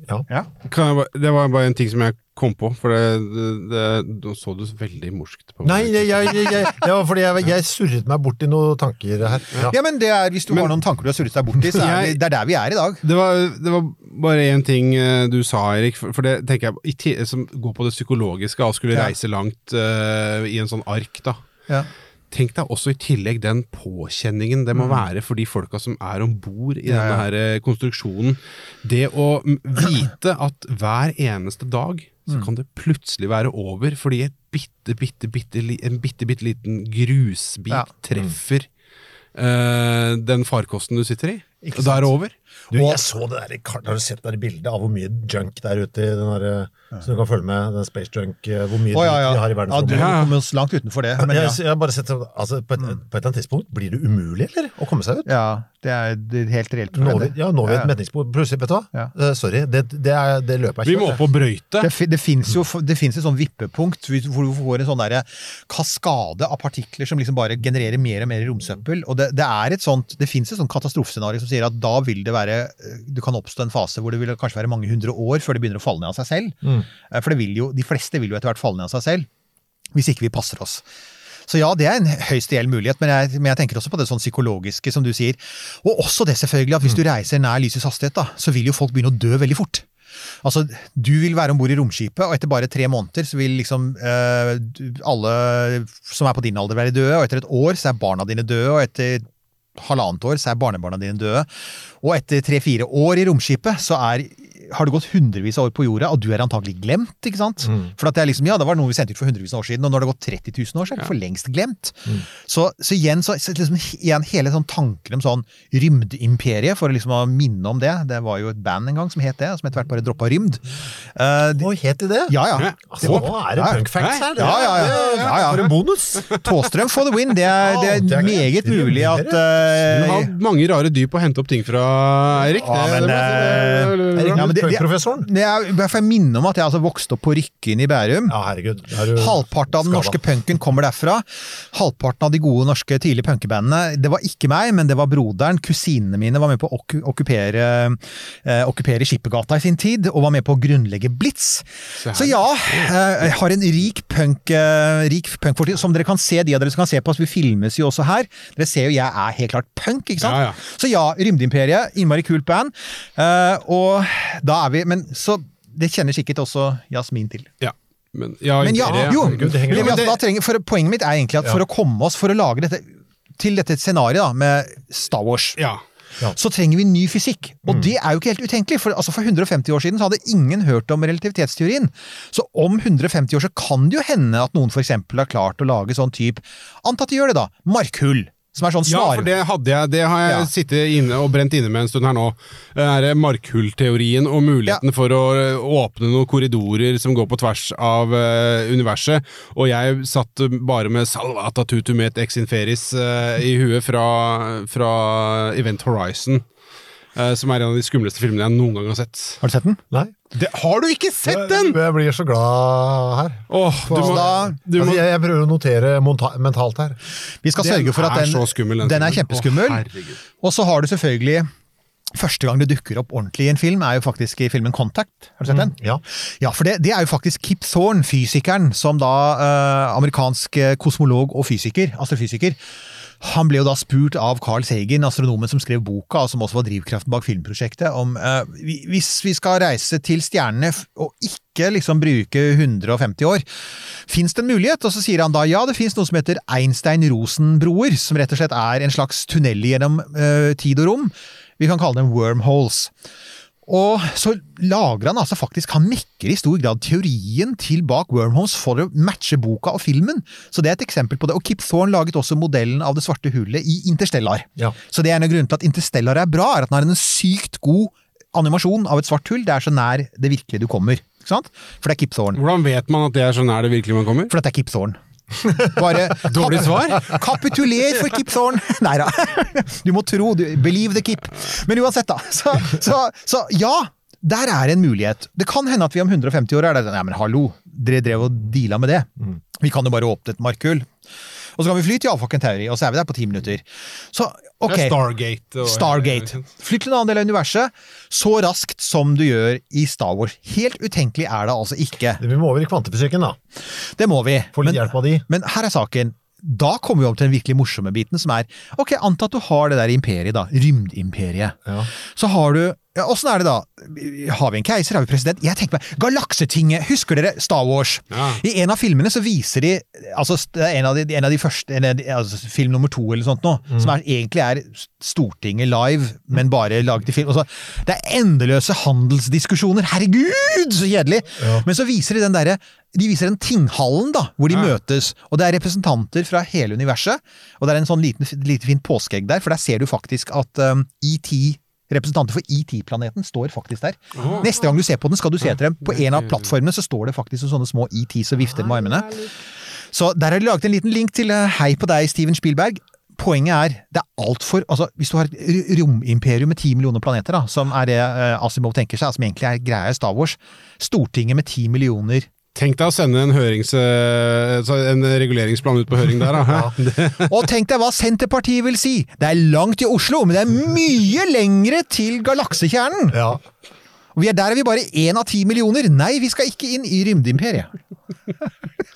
Ja. Ja. Kan jeg, det var bare en ting som jeg kom på, for det, det, det Nå så du veldig morskt på meg. Nei, jeg, jeg, jeg, jeg, det var fordi jeg, jeg surret meg bort i noen tanker her. Ja. Ja, men det er, Hvis du Men- har noen tanker du har surret deg bort i, så er Jeg- det er der vi er i dag. Det var, det var bare én ting eh, du sa, Erik, for, for det tenker jeg som går på det psykologiske, å skulle reise langt uh, i en sånn ark, da. Ja. Tenk deg også i tillegg den påkjenningen det må være for de folka som er om bord i Mm. Ja, denne her eh, konstruksjonen. Det å vite at hver eneste dag Mm. så kan det plutselig være over fordi et bitte, bitte, bitte, en bitte, bitte liten grusbit Ja. treffer uh, den farkosten du sitter i. Og da er det over. Du, jeg så det der, Har du sett det der bildet av hvor mye junk der ute i den der, Så du kan følge med, den space junk, eh, hvor mye oh, ja, ja. de har i ja, du verdensrommet? Ja, ja. kommer oss langt utenfor det. Men ja. jeg, jeg har bare sett sånn, altså, på, et, på et eller annet tidspunkt blir det umulig, eller? Å komme seg ut? ja, det er helt reelt. tror Nå jeg vi, ja, når vi Ja, et metningsspor. Plutselig, vet du hva? Ja. Eh, sorry, det, det, er, det løpet er Vi må på opp og brøyte. Det, det fins jo det et sånn vippepunkt hvor du får en sånn der kaskade av partikler som liksom bare genererer mer og mer romsøppel. Og det, det er et sånt, det fins et sånt katastrofescenario som sier at da vil det være Du kan oppstå en fase hvor det vil kanskje være mange hundre år før det begynner å falle ned av seg selv. Mm. Eh, For jo, de fleste vil jo etter hvert falle ned av seg selv, hvis ikke vi passer oss. Så ja, det er en høyst reell mulighet, men jeg, men jeg tenker også på det sånn psykologiske, som du sier. Og også det selvfølgelig at hvis du reiser nær lysets hastighet, da, så vil jo folk begynne å dø veldig fort. Altså, Du vil være om bord i romskipet, og etter bare tre måneder så vil liksom eh, alle som er på din alder være døde, og etter et år så er barna dine døde, og etter halvannet år så er barnebarna dine døde. Og etter tre-fire år i romskipet så er har det gått hundrevis av år på jorda, og du er antagelig glemt, ikke sant? For at det er liksom, ja, det var noe vi sendte ut for hundrevis av år siden, og nå har det gått 30 000 år, så er det for lengst glemt. Så, så igjen, så, så liksom, igjen hele sånn tanken om sånn rymdimperiet, for å liksom å minne om det. Det var jo et band en gang som het det, som etter hvert bare droppa rymd. Eh, de- Å, het de det? ja, ja. Ja. Altså, nå er det Ja. punk facts her. Ja, ja, ja. Ja, ja. For en bonus! Tåstrøm for the win. Det er, det Ja, det er er meget mulig at Du eh, har mange rare dyp å hente opp ting fra, Eirik. Ja, men, det- det- det- det- Er, bare for jeg minner om at jeg altså vokste opp på Rykken i Bærum. Ja, herregud. Er Halvparten av den norske punken kommer derfra. Halvparten av de gode norske tidlige punkebandene Det var ikke meg, men det var broderen. Kusinene mine var med på å okkupere, eh, okkupere Skippergata i sin tid, og var med på å grunnlegge Blitz. Så. Så ja, eh, jeg har en rik punk eh, rik punkfortid. Som dere kan se, de av dere som kan se på oss, vi filmes jo også her. Dere ser jo jeg er helt klart punk, ikke sant? Ja, ja. Så ja, Rymdeimperiet, innmari kult band. Eh, og da er vi Men så Det kjenner sikkert også Jasmin til. Ja. Men, ja, Men ja, det, jo, det henger men trenger, for Poenget mitt er egentlig at for å komme oss, for å lage dette til dette scenarioet med Star Wars, Ja. så trenger vi ny fysikk. Og det er jo ikke helt utenkelig, for altså, for 150 år siden så hadde ingen hørt om relativitetsteorien. Så om 150 år så kan det jo hende at noen f.eks. har klart å lage sånn type Antatt de gjør det, da. Markhull. Som er sånn Ja, for det hadde jeg Det har jeg Ja. sittet inne og brent inne med en stund her nå. Det her markhullteorien og muligheten for å eh, åpne noen korridorer som går på tvers av uh, universet. Og jeg satt bare med Salvata tutumet ex inferis uh, i huet fra, fra Event Horizon. Eh, som er en av de skumleste filmene jeg noen gang har sett. Har du sett den? Nei. Det, har du ikke sett den?! Jeg blir så glad her. Åh, du må, Da- du må altså, jeg, jeg prøver å notere monta mentalt her. Vi skal Den sørge for at den, er, skummel, den den er kjempeskummel. Å, og så har du selvfølgelig Første gang det dukker opp ordentlig i en film, er jo faktisk i filmen Contact. Har du sett den? Ja. Ja, for det, det er jo faktisk Kip Thorne, fysikeren, som da eh, amerikansk eh, kosmolog og fysiker, astrofysiker. Han ble jo da spurt av Carl Sagen, astronomen som skrev boka, og som også var drivkraften bak filmprosjektet, om eh, hvis vi skal reise til stjernene og ikke liksom bruke 150 år, fins det en mulighet? Og så sier han da ja, det fins noe som heter Einstein-Rosen-broer, som rett og slett er en slags tunnel gjennom eh, tid og rom. Vi kan kalle dem wormholes. Og så lager han altså faktisk Han mekker i stor grad teorien til bak Wormholes for å matche boka og filmen. Så det er et eksempel på det. Og Kip Thorne laget også modellen av det svarte hullet i Interstellar. Ja. Så det er en av grunnene til at Interstellar er bra, er at den har en sykt god animasjon av et svart hull. Det er så nær det virkelige du kommer. For det er Kip Thorne. Hvordan vet man at det er så nær det virkelig man kommer? For det er Kip Thorne. Bare Dårlig svar? Kapituler for Kip Thorne! Nei da. Du må tro. Du, believe the Kip. Men uansett, da. Så, så, så ja, der er en mulighet. Det kan hende at vi om 150 år er der Nei, men hallo, dere drev og deala med det. Vi kan jo bare åpne et markhull. Og så kan vi fly til Alfa Tauri, og så er vi der på ti minutter. Så ok. Det er Stargate. og- Stargate. Fly til en annen del av universet så raskt som du gjør i Star Wars. Helt utenkelig er det altså ikke. Vi må over i kvantefysikken, da. Det må vi. Få litt hjelp av de. men her er saken. Da kommer vi om til den virkelig morsomme biten, som er Ok, anta at du har det der imperiet, da. Rymdimperiet. Ja. Så har du ja, Åssen er det da? Har vi en keiser? Har vi president? Jeg tenker meg, Galaksetinget! Husker dere Star Wars? Ja. I en av filmene så viser de altså en av de, en av de første en av de, altså Film nummer to eller sånt nå, som er, egentlig er Stortinget live, men bare laget i film. Så, det er endeløse handelsdiskusjoner! Herregud, så kjedelig! Men så viser de den derre de viser den tinghallen da, hvor de Ja. møtes, og det er representanter fra hele universet. Og det er en sånn liten, lite fint påskeegg der, for der ser du faktisk at um, ET Representanter for ET-planeten står faktisk der. Neste gang du ser på den, skal du se etter dem. På en av plattformene så står det faktisk sånne små ET som vifter med armene. Så der har de laget en liten link til eh, Hei på deg, Steven Spielberg. Poenget er, det er altfor altså, Hvis du har et romimperium med ti millioner planeter, da, som er det eh, Asimov tenker seg, som egentlig er greia i Star Wars Stortinget med ti millioner Tenk deg å sende en, hørings, eh, en reguleringsplan ut på høring der, da. ja. Og tenk deg hva Senterpartiet vil si! Det er langt til Oslo, men det er mye lengre til galaksekjernen! Ja. Og vi er der er vi bare én av ti millioner! Nei, vi skal ikke inn i rymdeimperiet.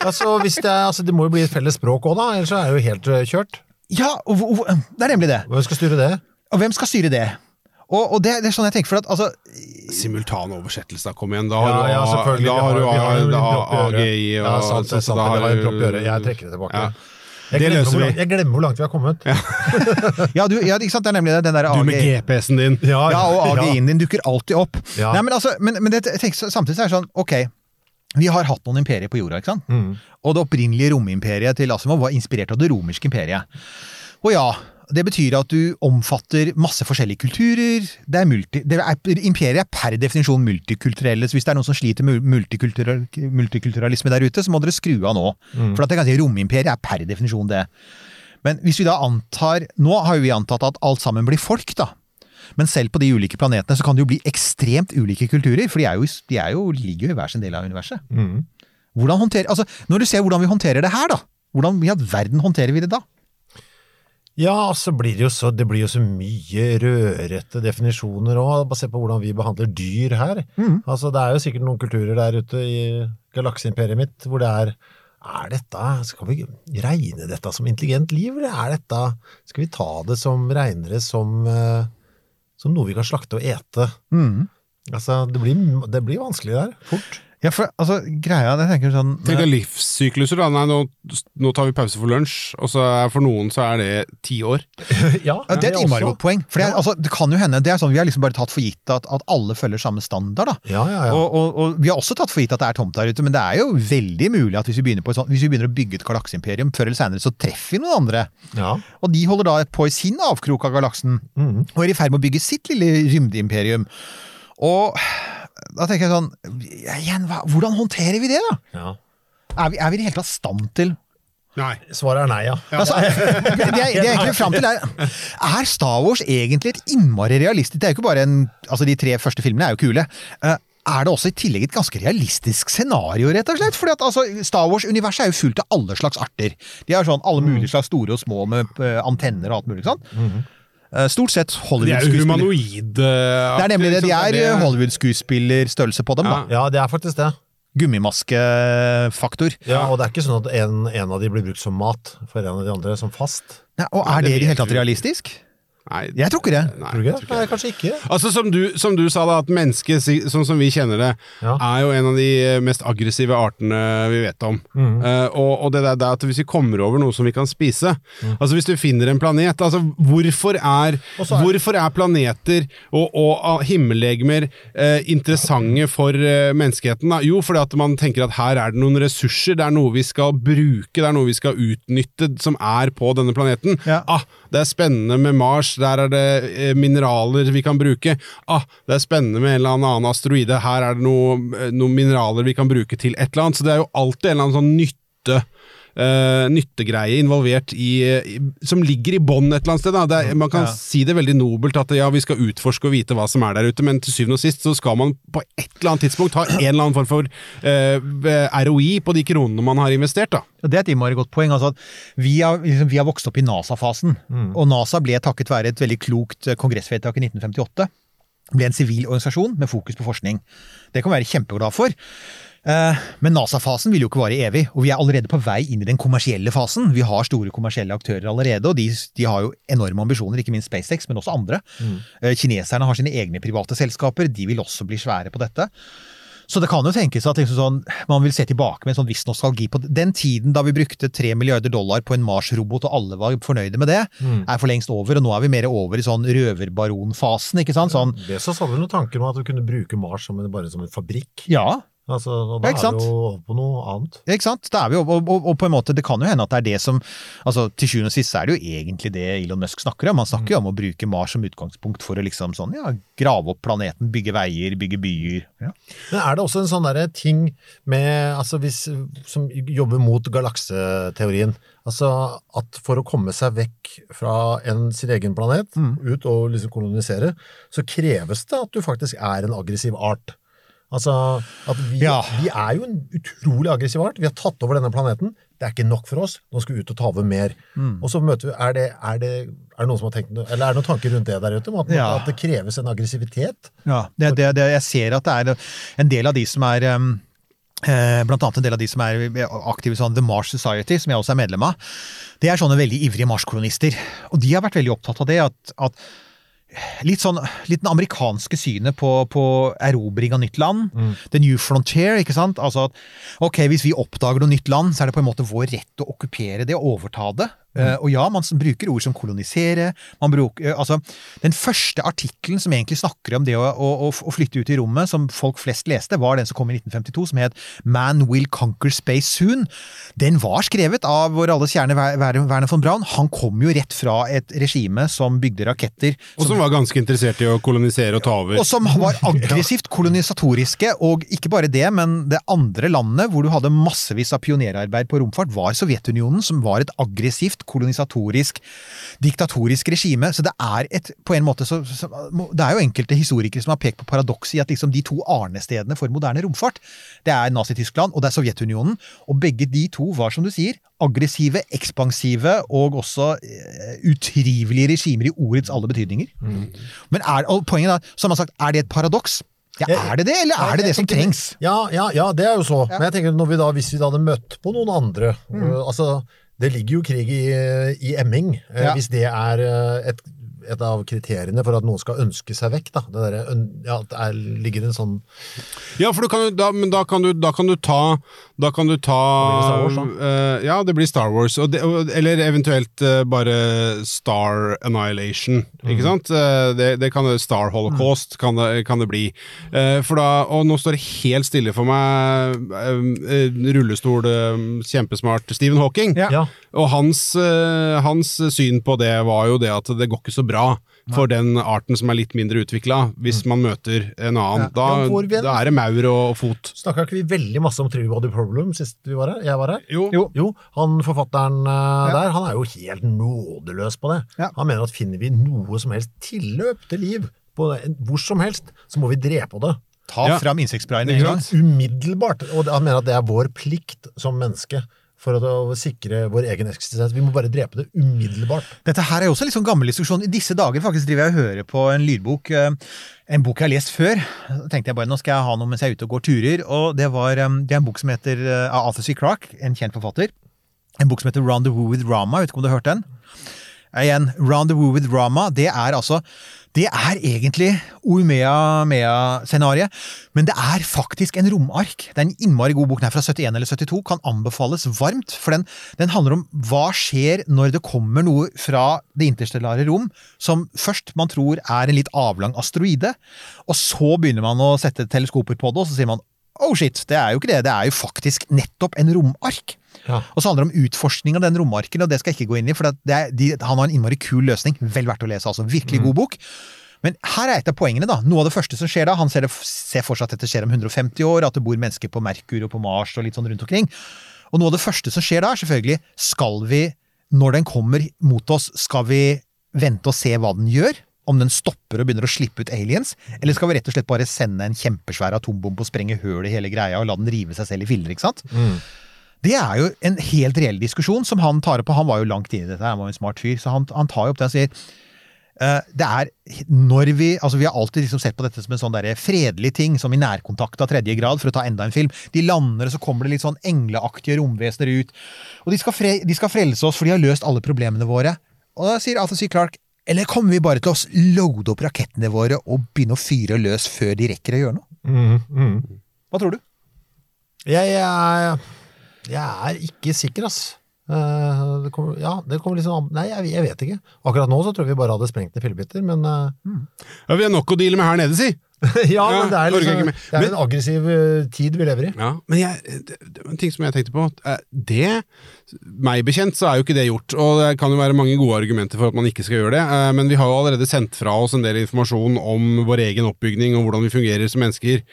Altså, hvis det, altså, det må jo bli et felles språk òg, da. Ellers er det jo helt eh, kjørt. Ja, og, hvor- det er nemlig det. Hvem skal styre det? Og hvem skal styre det? Og, og det, det er sånn jeg tenker, for at altså Simultan oversettelse, da. Kom igjen. Da har Ja, ja, du da har du. AGI og Ja, sant, det er så- så sant, da det har var en du- propp i øret. Jeg trekker det tilbake. Ja. Jeg glemmer, hvor langt, jeg glemmer hvor langt vi har kommet. Ja, du, ja, ikke sant? Det er nemlig det. Den der Du med GPS-en din. Ja, og AGI-en din dukker alltid opp. Ja. Nei, men, altså, men, men det, tenk, samtidig så er det sånn, ok, vi har hatt noen imperier på jorda, ikke sant? Mm. Og det opprinnelige romimperiet til Asimov var inspirert av det romerske imperiet. Og ja, det betyr at du omfatter masse forskjellige kulturer. Det er multi, det er, imperiet er per definisjon multikulturelle, så hvis det er noen som sliter med multikultural, multikulturalisme der ute, så må dere skru av nå. For at kan si romimperiet er per definisjon det. Men hvis vi da antar Nå har jo vi antatt at alt sammen blir folk, da. Men selv på de ulike planetene så kan det jo bli ekstremt ulike kulturer, for de, jo, de jo, ligger jo i hver sin del av universet. Mm. Hvordan håndterer, altså, når du ser hvordan vi håndterer det her, da, hvordan i all verden håndterer vi det da? Ja, så blir det jo så, det blir jo så mye rødrette definisjoner òg, basert på hvordan vi behandler dyr her. Altså, det er jo sikkert noen kulturer der ute i galakseimperiet mitt hvor det er er dette, Skal vi regne dette som intelligent liv, eller er dette Skal vi ta det som regnere som, eh, som noe vi kan slakte og ete? Mm. Altså, det blir, det blir vanskelig der, fort. Ja, for altså, greia jeg tenker sånn Tenk deg livssykluser, da. Nei, nå, nå tar vi pause for lunsj, og så er for noen så er det ti år. Ja, ja, Det er et innmari godt poeng. For det, er, altså, det kan jo hende, det er sånn, Vi har liksom bare tatt for gitt at, at alle følger samme standard. da. Ja, ja, ja. Og, og, og Vi har også tatt for gitt at det er tomt der ute, men det er jo veldig mulig at hvis vi begynner, på et sånt, hvis vi begynner å bygge et galakseimperium, før eller senere så treffer vi noen andre. ja. Og de holder da på i sin avkrok av galaksen, mm. og er i ferd med å bygge sitt lille rymdeimperium. Og da tenker jeg sånn igjen, hva, Hvordan håndterer vi det, da? ja. Er vi, er vi i det hele tatt i stand til Nei. Svaret er nei, ja. Altså, det, jeg, er, det er egentlig frem til er, er Star Wars egentlig et innmari realistisk Det er jo ikke bare en Altså, de tre første filmene er jo kule. Eh, er det også i tillegg et ganske realistisk scenario, rett og slett? Fordi at altså, Star Wars-universet er jo fullt av alle slags arter. De har sånn alle mulige slags store og små med eh, antenner og alt mulig sånn. Eh, Stort sett De er Hollywood-skuespiller. humanoide. Det er nemlig det. De er eh, Hollywood-skuespillerstørrelse på dem. da. Ja, det er faktisk det. Gummimaskefaktor. Ja, og det er ikke sånn at en, en av de blir brukt som mat for en av de andre, som fast. Nei, og er det det i det hele tatt realistisk? Nei, Jeg tror ikke det. Nei, Tror ikke tror det? Nei, kanskje ikke. Altså Som du, som du sa, da, at mennesket, sånn som vi kjenner det, Ja. er jo en av de mest aggressive artene vi vet om. Mm. Uh, og, og det der, det at hvis vi kommer over noe som vi kan spise Mm. Altså Hvis du finner en planet altså Hvorfor er, er- hvorfor er planeter og, og ah, himmellegemer uh, interessante for uh, menneskeheten? Da? Jo, fordi at man tenker at her er det noen ressurser, det er noe vi skal bruke, det er noe vi skal utnytte som er på denne planeten. Ja. Ah, det er spennende med Mars, der er det eh, mineraler vi kan bruke. Ah, det er spennende med en eller annen asteroide, her er det noe, eh, noen mineraler vi kan bruke til et eller annet. Så det er jo alltid en eller annen sånn nytte. Eh, nyttegreie involvert i, i Som ligger i bånn et eller annet sted. Da. Det er, man kan Ja. si det veldig nobelt at ja, vi skal utforske og vite hva som er der ute, men til syvende og sist så skal man på et eller annet tidspunkt ha en eller annen form for uh, ROI på de kronene man har investert. da. Det er et innmari godt poeng. altså at Vi har, liksom, vi har vokst opp i NASA-fasen, og NASA ble takket være et veldig klokt eh, kongressvedtak i 1958 ble en sivil organisasjon med fokus på forskning. Det kan vi være kjempeglad for. Eh, Men NASA-fasen vil jo ikke vare evig, og vi er allerede på vei inn i den kommersielle fasen. Vi har store kommersielle aktører allerede, og de, de har jo enorme ambisjoner, ikke minst SpaceX, men også andre. Mm. Kineserne har sine egne private selskaper, de vil også bli svære på dette. Så det kan jo tenkes at liksom sånn, man vil se tilbake med en sånn viss nostalgi på den tiden da vi brukte tre milliarder dollar på en Mars-robot og alle var fornøyde med det, er for lengst over, og nå er vi mer over i sånn røverbaronfasen, ikke sant? Sånn, Det så hadde du noen tanker om at vi kunne bruke Mars som en, bare som en fabrikk. ja, Altså, og da ja, er vi jo over på noe annet. ikke sant? Da er vi over, og, og, og på en måte, det kan jo hende at det er det som altså Til sjuende og sist er det jo egentlig det Elon Musk snakker om. Han snakker jo om å bruke Mars som utgangspunkt for å liksom sånn, ja, grave opp planeten, bygge veier, bygge byer. Ja. Men er det også en sånn derre ting med altså hvis, Som jobber mot galakseteorien? Altså at for å komme seg vekk fra en, sin egen planet, ut og liksom kolonisere, så kreves det at du faktisk er en aggressiv art. Altså at vi, Ja. vi er jo en utrolig aggressiv art. Vi har tatt over denne planeten. Det er ikke nok for oss. Nå skal vi ut og ta over mer. Og så møter vi Er det, er det, er det noen som har tenkt Eller er det noen tanker rundt det der ute? At, Ja. at det kreves en aggressivitet? Ja, det, det, det, jeg ser at det er en del av de som er um, Blant annet en del av de som er aktive i sånn The Mars Society, som jeg også er medlem av. Det er sånne veldig ivrige Mars-kolonister. Og de har vært veldig opptatt av det. at, at litt sånn litt den amerikanske synet på, på erobring av nytt land. The new frontier, ikke sant? Altså at ok, hvis vi oppdager noe nytt land, så er det på en måte vår rett å okkupere det og overta det. Eh, og ja, man bruker ord som kolonisere. Man bruker, uh, altså, den første artikkelen som egentlig snakker om det å, å, å flytte ut i rommet, som folk flest leste, var den som kom i 1952, som het Man Will Conquer Space Soon. Den var skrevet av vår alles kjerne Werner von Braun. Han kom jo rett fra et regime som bygde raketter. Og som var ganske interessert i å kolonisere og ta over. Og som var aggressivt kolonisatoriske, og ikke bare det, men det andre landet hvor du hadde massevis av pionerarbeid på romfart, var Sovjetunionen, som var et aggressivt kolonisatorisk, diktatorisk regime. Så det er et, på en måte, så, så, det er jo enkelte historikere som har pekt på paradokset i at liksom de to arnestedene for moderne romfart, det er Nazi-Tyskland og det er Sovjetunionen, og begge de to var, som du sier, aggressive, ekspansive og også eh, utrivelige regimer i ordets alle betydninger. Men er, og poenget da, som sagt, er det et paradoks? Ja, er det det, eller er det det som trengs? Ja, ja, ja, det er jo så. Men jeg tenker vi da, hvis vi da hadde møtt på noen andre Mm. Altså, det ligger jo krig i, i emming. eh, Ja. Hvis det er øh, et, et av kriteriene for at noen skal ønske seg vekk, da. Det der, ja, det er, ligger en sånn Ja, for du kan, da, men da kan, du, da kan du ta Da kan du ta det Wars, uh, Ja, det blir Star Wars. Og det, og, eller eventuelt uh, bare Star Annihilation. Ikke sant? Uh, det, det kan det, Star Holocaust kan det, kan det bli. Eh, for da, og nå står det helt stille for meg rullestol, kjempesmart Stephen Hawking. Ja. Ja. Og hans, hans syn på det var jo det at det går ikke så bra for den arten som er litt mindre utvikla, hvis man møter en annen. Da, Ja, da er det maur og fot. Snakka ikke vi veldig masse om Three Body Problem sist vi var her? Jeg var her? Jo. Jo. Jo, han forfatteren øh, Ja. der, han er jo helt nådeløs på det. Ja. Han mener at finner vi noe som helst tilløp til liv, på hvor som helst, så må vi drepe det. Ta Ja. fram insektsprayen en gang. Umiddelbart. Og han mener at det er vår plikt som menneske for å sikre vår egen eksistens. Vi må bare drepe det umiddelbart. Dette her er jo også en litt sånn gammel diskusjon. I disse dager faktisk driver jeg og hører på en lydbok, eh, en bok jeg har lest før. Så tenkte jeg bare nå skal jeg ha noe mens jeg er ute og går turer. Og det, var, eh, det er en bok som heter eh, av Arthur C. Clarke, en kjent forfatter. En bok som heter Rendezvous with Rama. Vet ikke om du har hørt den? Igjen, Rendezvous with Rama, det er altså Det er egentlig Oumea-Mea-scenarioet, men det er faktisk en romark. Det er en innmari god bok. Den er fra 71 eller 72, kan anbefales varmt. For den, den handler om hva skjer når det kommer noe fra det interstellare rom som først man tror er en litt avlang asteroide, og så begynner man å sette teleskoper på det, og så sier man Oh shit, det er jo ikke det, det er jo faktisk nettopp en romark. Ja. Og så handler det om utforskning av den romarken, og det skal jeg ikke gå inn i, for det er, de, han har en innmari kul løsning. Vel verdt å lese, altså. Virkelig god bok. Men her er et av poengene, da. Noe av det første som skjer da, han ser, det, ser for seg at dette skjer om 150 år, at det bor mennesker på Merkur og på Mars og litt sånn rundt omkring. Og noe av det første som skjer da, er selvfølgelig, skal vi, når den kommer mot oss, skal vi vente og se hva den gjør? Om den stopper og begynner å slippe ut aliens? Eller skal vi rett og slett bare sende en kjempesvær atombombe og sprenge høl i hele greia og la den rive seg selv i filler, ikke sant? Det er jo en helt reell diskusjon som han tar opp, og han var jo langt inne i dette, han var jo en smart fyr, så han, han tar jo opp det og sier eh, det er når vi altså Vi har alltid liksom sett på dette som en sånn der fredelig ting, som i nærkontakt av tredje grad, for å ta enda en film. De lander, og så kommer det litt sånn engleaktige romvesener ut. Og de skal, fre, de skal frelse oss, for de har løst alle problemene våre. Og da sier Arthur C. Clarke eller kommer vi bare til å loade opp rakettene våre og begynne å fyre løs før de rekker å gjøre noe? Hva tror du? Jeg, jeg, jeg er ikke sikker, ass. Eh, det kommer, ja, det kommer liksom an Nei, jeg, jeg vet ikke. Akkurat nå så tror jeg vi bare hadde sprengt ned fillebiter, men mm. Ja, vi har nok å deale med her nede, si! Ja, men det er, liksom, det er Men- en aggressiv eh, tid vi lever i. Ja, men jeg, det, det en ting som jeg tenkte på. eh, Det, meg bekjent, så er jo ikke det gjort. Og det kan jo være mange gode argumenter for at man ikke skal gjøre det. eh, Men vi har jo allerede sendt fra oss en del informasjon om vår egen oppbygning og hvordan vi fungerer som mennesker.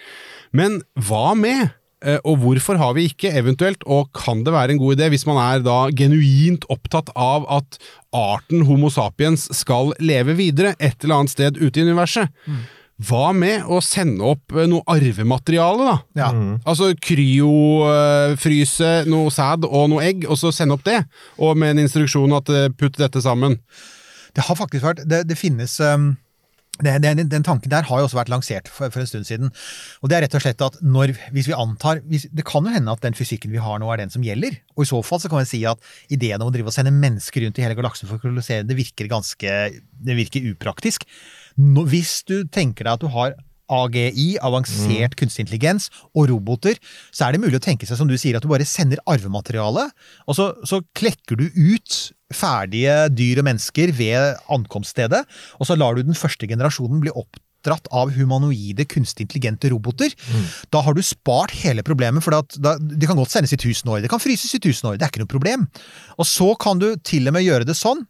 Men hva med? Og hvorfor har vi ikke, eventuelt, og kan det være en god idé, hvis man er da genuint opptatt av at arten Homo sapiens skal leve videre et eller annet sted ute i universet? Hva med å sende opp eh, noe arvemateriale, da? Ja. Altså kryofryse noe sæd og noe egg, og så sende opp det. Og med en instruksjon at eh, putt dette sammen. Det har faktisk vært Det, det finnes um, det, det, den tanken der har jo også vært lansert for, for en stund siden. Og det er rett og slett at når, hvis vi antar hvis, Det kan jo hende at den fysikken vi har nå, er den som gjelder. Og i så fall så kan vi si at ideen om å drive og sende mennesker rundt i hele galaksen for å kolonisere, det virker ganske Det virker upraktisk. Nå, hvis du tenker deg at du har AGI, avansert kunstig intelligens, og roboter, så er det mulig å tenke seg, som du sier, at du bare sender arvemateriale, og så, så klekker du ut ferdige dyr og mennesker ved ankomststedet, og så lar du den første generasjonen bli oppdratt av humanoide, kunstig intelligente roboter. Da har du spart hele problemet, for det kan godt sendes i 1000 år, det kan fryses i 1000 år, det er ikke noe problem. Og så kan du til og med gjøre det sånn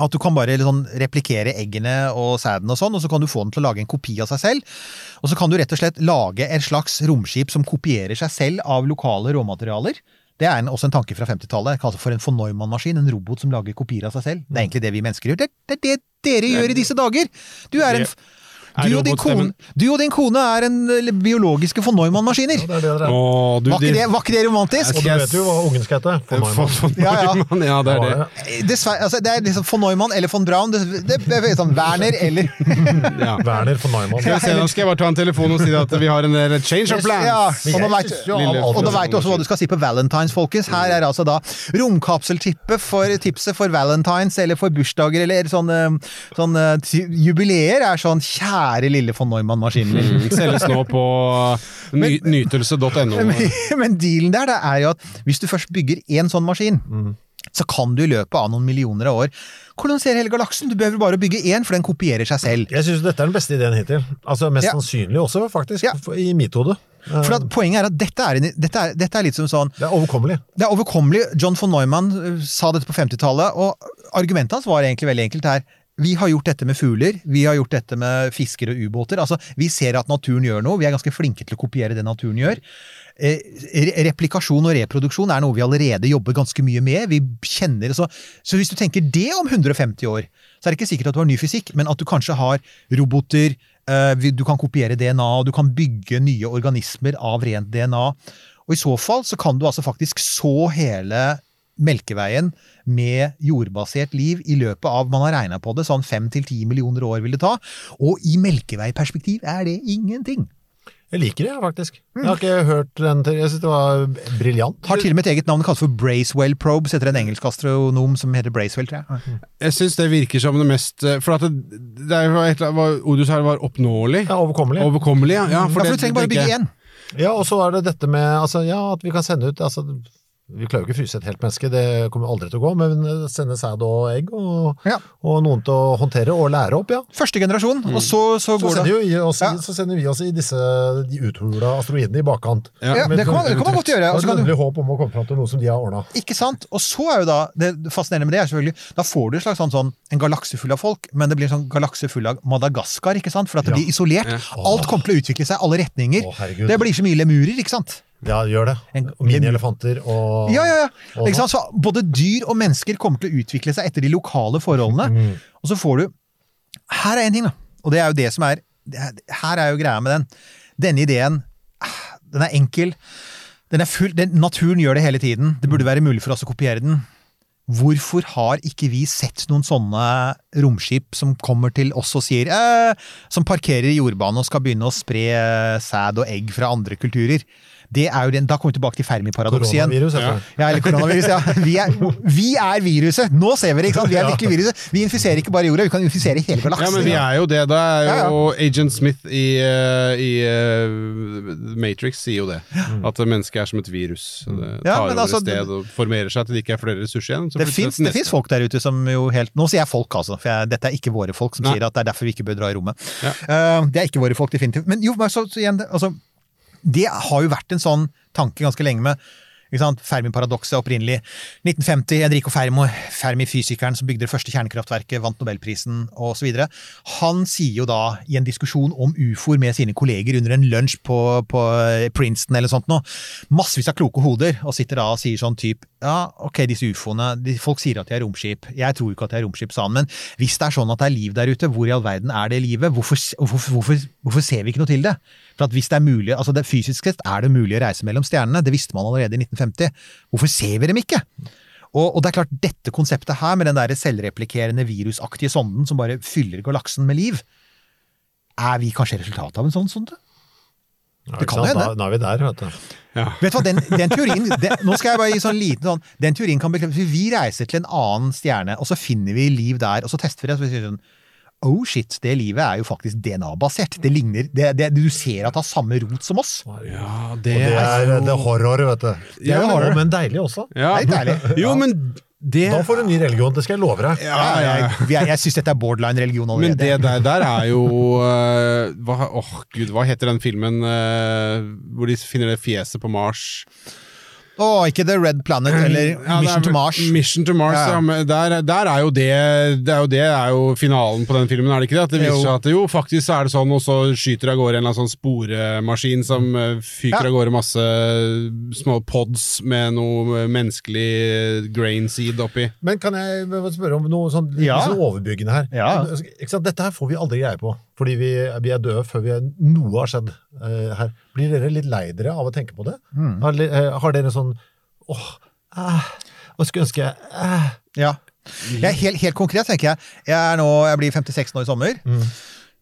at du kan bare sånn replikere eggene og sæden og sånn, og så kan du få den til å lage en kopi av seg selv. Og så kan du rett og slett lage et slags romskip som kopierer seg selv av lokale råmaterialer. Det er en, også en tanke fra 50-tallet. Kalles for en von Neumann-maskin. En robot som lager kopier av seg selv. Det er egentlig det vi mennesker gjør. Det, det er det dere gjør i disse dager! Du er en du og, din kone, du og din kone er en biologiske von Neumann-maskiner. Ja, Var, var ikke det romantisk? Og du vet jo hva ungen skal hete. For, For von Neumann. Ja, ja. Ja, det er det. Dessverre, altså, det er liksom von Neumann eller von Braun. Det, det, det er sånn Werner eller Ja. Werner von Neumann. Skal vi se, nå skal jeg bare ta en telefon og si at vi har en eh, change of plans. Ja, og nå vet, du også hva du skal si på Valentines, folkens. Her er altså da romkapseltippet for tipset for Valentines eller for bursdager eller sånn, eh, sånn eh, jubileer er sånn kjære lille von Neumann-maskinen min. Mm, Selges nå på ny, nytelse.no. Men, men dealen der det er jo at hvis du først bygger én sånn maskin, så kan du i løpet av noen millioner av år kolonisere hele galaksen. Du behøver bare å bygge én, for den kopierer seg selv. Jeg syns dette er den beste ideen hittil. Altså Mest Ja. sannsynlig også, faktisk, Ja. i mitt hode. Eh, For at Poenget er at dette er, dette, er, dette er litt som sånn Det er overkommelig. Det er overkommelig. John von Neumann uh, sa dette på 50-tallet, og argumentet hans var egentlig veldig enkelt her. Vi har gjort dette med fugler, vi har gjort dette med fisker og ubåter. Altså, vi ser at naturen gjør noe, vi er ganske flinke til å kopiere det naturen gjør. Eh, replikasjon og reproduksjon er noe vi allerede jobber ganske mye med. Vi kjenner så, så hvis du tenker det om 150 år, så er det ikke sikkert at du har ny fysikk, men at du kanskje har roboter, eh, du kan kopiere DNA, du kan bygge nye organismer av rent DNA. Og i så fall så kan du altså faktisk så hele Melkeveien med jordbasert liv i løpet av, man har regna på det, sånn fem til ti millioner år vil det ta. Og i Melkeveiperspektiv er det ingenting. Jeg liker det, faktisk. Jeg har ikke hørt den til Jeg syns det var briljant. Har til og med et eget navn, kalt for Bracewell Probes, etter en engelsk astronom som heter Bracewell, tror jeg. Jeg syns det virker som det mest eh, For at det, det var et eller annet hva Odus her var oppnåelig. Ja, overkommelig. Overkommelig, ja. ja Ja, for du trenger bare å bygge én. Ja, og så er det dette med altså, ja, at vi kan sende ut altså, Vi klarer jo ikke å fryse et helt menneske, det kommer aldri til å gå, men sende sæd og egg og, Ja. og noen til å håndtere og lære opp, ja. Første generasjon, og så, så går så det vi oss, Ja. så sender vi oss i disse de uthula asteroidene i bakkant. Ja. Det kan man, det kan man godt gjøre. Og så kan du håp om å komme fram til noe som de har ordna. Ikke sant? Og så er jo da Det fascinerende med det er selvfølgelig Da får du en slags sånn, sånn en galakse full av folk, men det blir en sånn galakse full av Madagaskar, ikke sant? For at det blir isolert. Alt kommer til å utvikle seg, alle retninger. Å, det blir så mye lemurer, ikke sant? Ja, gjør det. Minielefanter Og Ja, ja, ja. og-? Så både dyr og mennesker kommer til å utvikle seg etter de lokale forholdene. Mm. Og så får du Her er en ting, da. Og det er jo det som er er- Her er jo greia med den. Denne ideen, ah, den er enkel. Den er full, den, naturen gjør det hele tiden. Det burde være mulig for oss å kopiere den. Hvorfor har ikke vi sett noen sånne romskip som kommer til oss og sier eh, Som parkerer i jordbanen og skal begynne å spre sæd og egg fra andre kulturer? Det er jo den, Da kommer vi tilbake til Fermi-paradokset igjen. Koronavirus, ja. Ja, eller koronavirus, ja. Vi er, vi er viruset! Nå ser vi det, ikke sant? Vi er virkelig viruset. Vi infiserer ikke bare jorda, vi kan infisere hele galaksen. Ja, men vi er jo det. Da er Ja, jo Agent Smith i, eh, i eh, Matrix sier jo det. At mennesket er som et virus. Det tar Mm. Ja, men over altså, et sted og formerer seg til det ikke er flere ressurser igjen. så Det fins folk der ute som jo helt Nå sier jeg folk, altså, for jeg, dette er ikke våre folk som Nei. sier at det er derfor vi ikke bør dra i rommet. Ja. Eh, det er ikke våre folk, definitivt. Men jo, men så, så igjen, altså, det har jo vært en sånn tanke ganske lenge med? Fermi-paradokset opprinnelig. 1950, Enrico Fermo, Fermi-fysikeren som bygde det første kjernekraftverket, vant nobelprisen osv. Han sier jo da, i en diskusjon om ufoer med sine kolleger under en lunsj på, på Princeton eller sånt noe, massevis av kloke hoder, og sitter da og sier sånn type ja, ok, disse ufoene, folk sier at de er romskip. Jeg tror ikke at de er romskip, sa han, men hvis det er sånn at det er liv der ute, hvor i all verden er det livet? Hvorfor, hvorfor, hvorfor, hvorfor ser vi ikke noe til det? For at hvis det er mulig, altså det Fysisk sett er det mulig å reise mellom stjernene, det visste man allerede i 1950. Hvorfor ser vi dem ikke? Og, og det er klart, dette konseptet her, med den der selvreplikerende virusaktige sonden som bare fyller galaksen med liv, Er vi kanskje resultatet av en sånn sonde? Ja, Det kan hende. Da, da er vi der, vet du. Vet du hva, den, den teorien den, Nå skal jeg bare gi sånn liten sånn Den teorien kan bekreftes. Vi reiser til en annen stjerne, og så finner vi liv der, og så tester vi det. Og så sier vi sånn Oh shit, det livet er jo faktisk DNA-basert. Det ligner det, det, Du ser at det har samme rot som oss. Ja, det, det er, det er horror, vet du. Ja, det er horror. horror, men deilig også. ja. Det er deilig. Jo, men det Da får du ny religion, det skal jeg love deg. ja, ja, ja. Jeg, jeg, jeg syns dette er borderline-religion Men det der, der er jo uh, hva, åh, gud, hva heter den filmen uh, hvor de finner det fjeset på Mars? Å, ikke The Red Planet eller Ja, er Mission to Mars. Mission to Mars, ja. Ja. men der, der er jo det Det er jo det er jo finalen på den filmen, er det ikke det? At det viser Jo. seg at jo, faktisk er det sånn, og så skyter det av gårde en eller annen sånn sporemaskin som øh, fyker Ja. av gårde masse små pods med noe menneskelig grain seed oppi. Men kan jeg spørre om noe sånn, litt Ja. sånn overbyggende her? Ja. Ikke sant? Dette her får vi aldri greie på, fordi vi, vi er døde før vi er, noe har skjedd uh, her. Blir dere litt lei dere av å tenke på det? Mm. Har, eh, har dere sånn åh, eh, og skulle ønske eh. Ja. Jeg er helt, helt konkret, tenker jeg. Jeg, er nå, jeg blir 56 nå i sommer. Mm.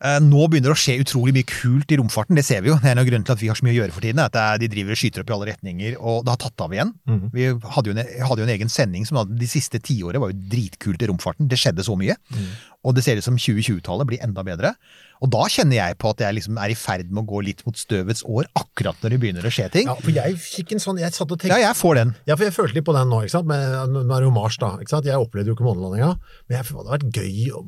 Eh, Nå begynner det å skje utrolig mye kult i romfarten, det ser vi jo. Det er en av grunnen til at vi har så mye å gjøre for tiden. At de driver og skyter opp i alle retninger, og det har tatt av igjen. Mm. Vi hadde jo, en, hadde jo en egen sending som hadde, de siste tiåret var jo dritkult i romfarten. Det skjedde så mye. Mhm. Og det ser ut som 2020-tallet blir enda bedre. Og da kjenner jeg på at jeg liksom er i ferd med å gå litt mot støvets år, akkurat når det begynner å skje ting. Ja, for jeg fikk en sånn Jeg satt og tenkte... Ja, jeg får den. Ja, for jeg følte litt på den nå, ikke sant? Men, nå er det jo Mars, da. ikke sant? Jeg opplevde jo ikke månelandinga, men jeg, det hadde vært gøy å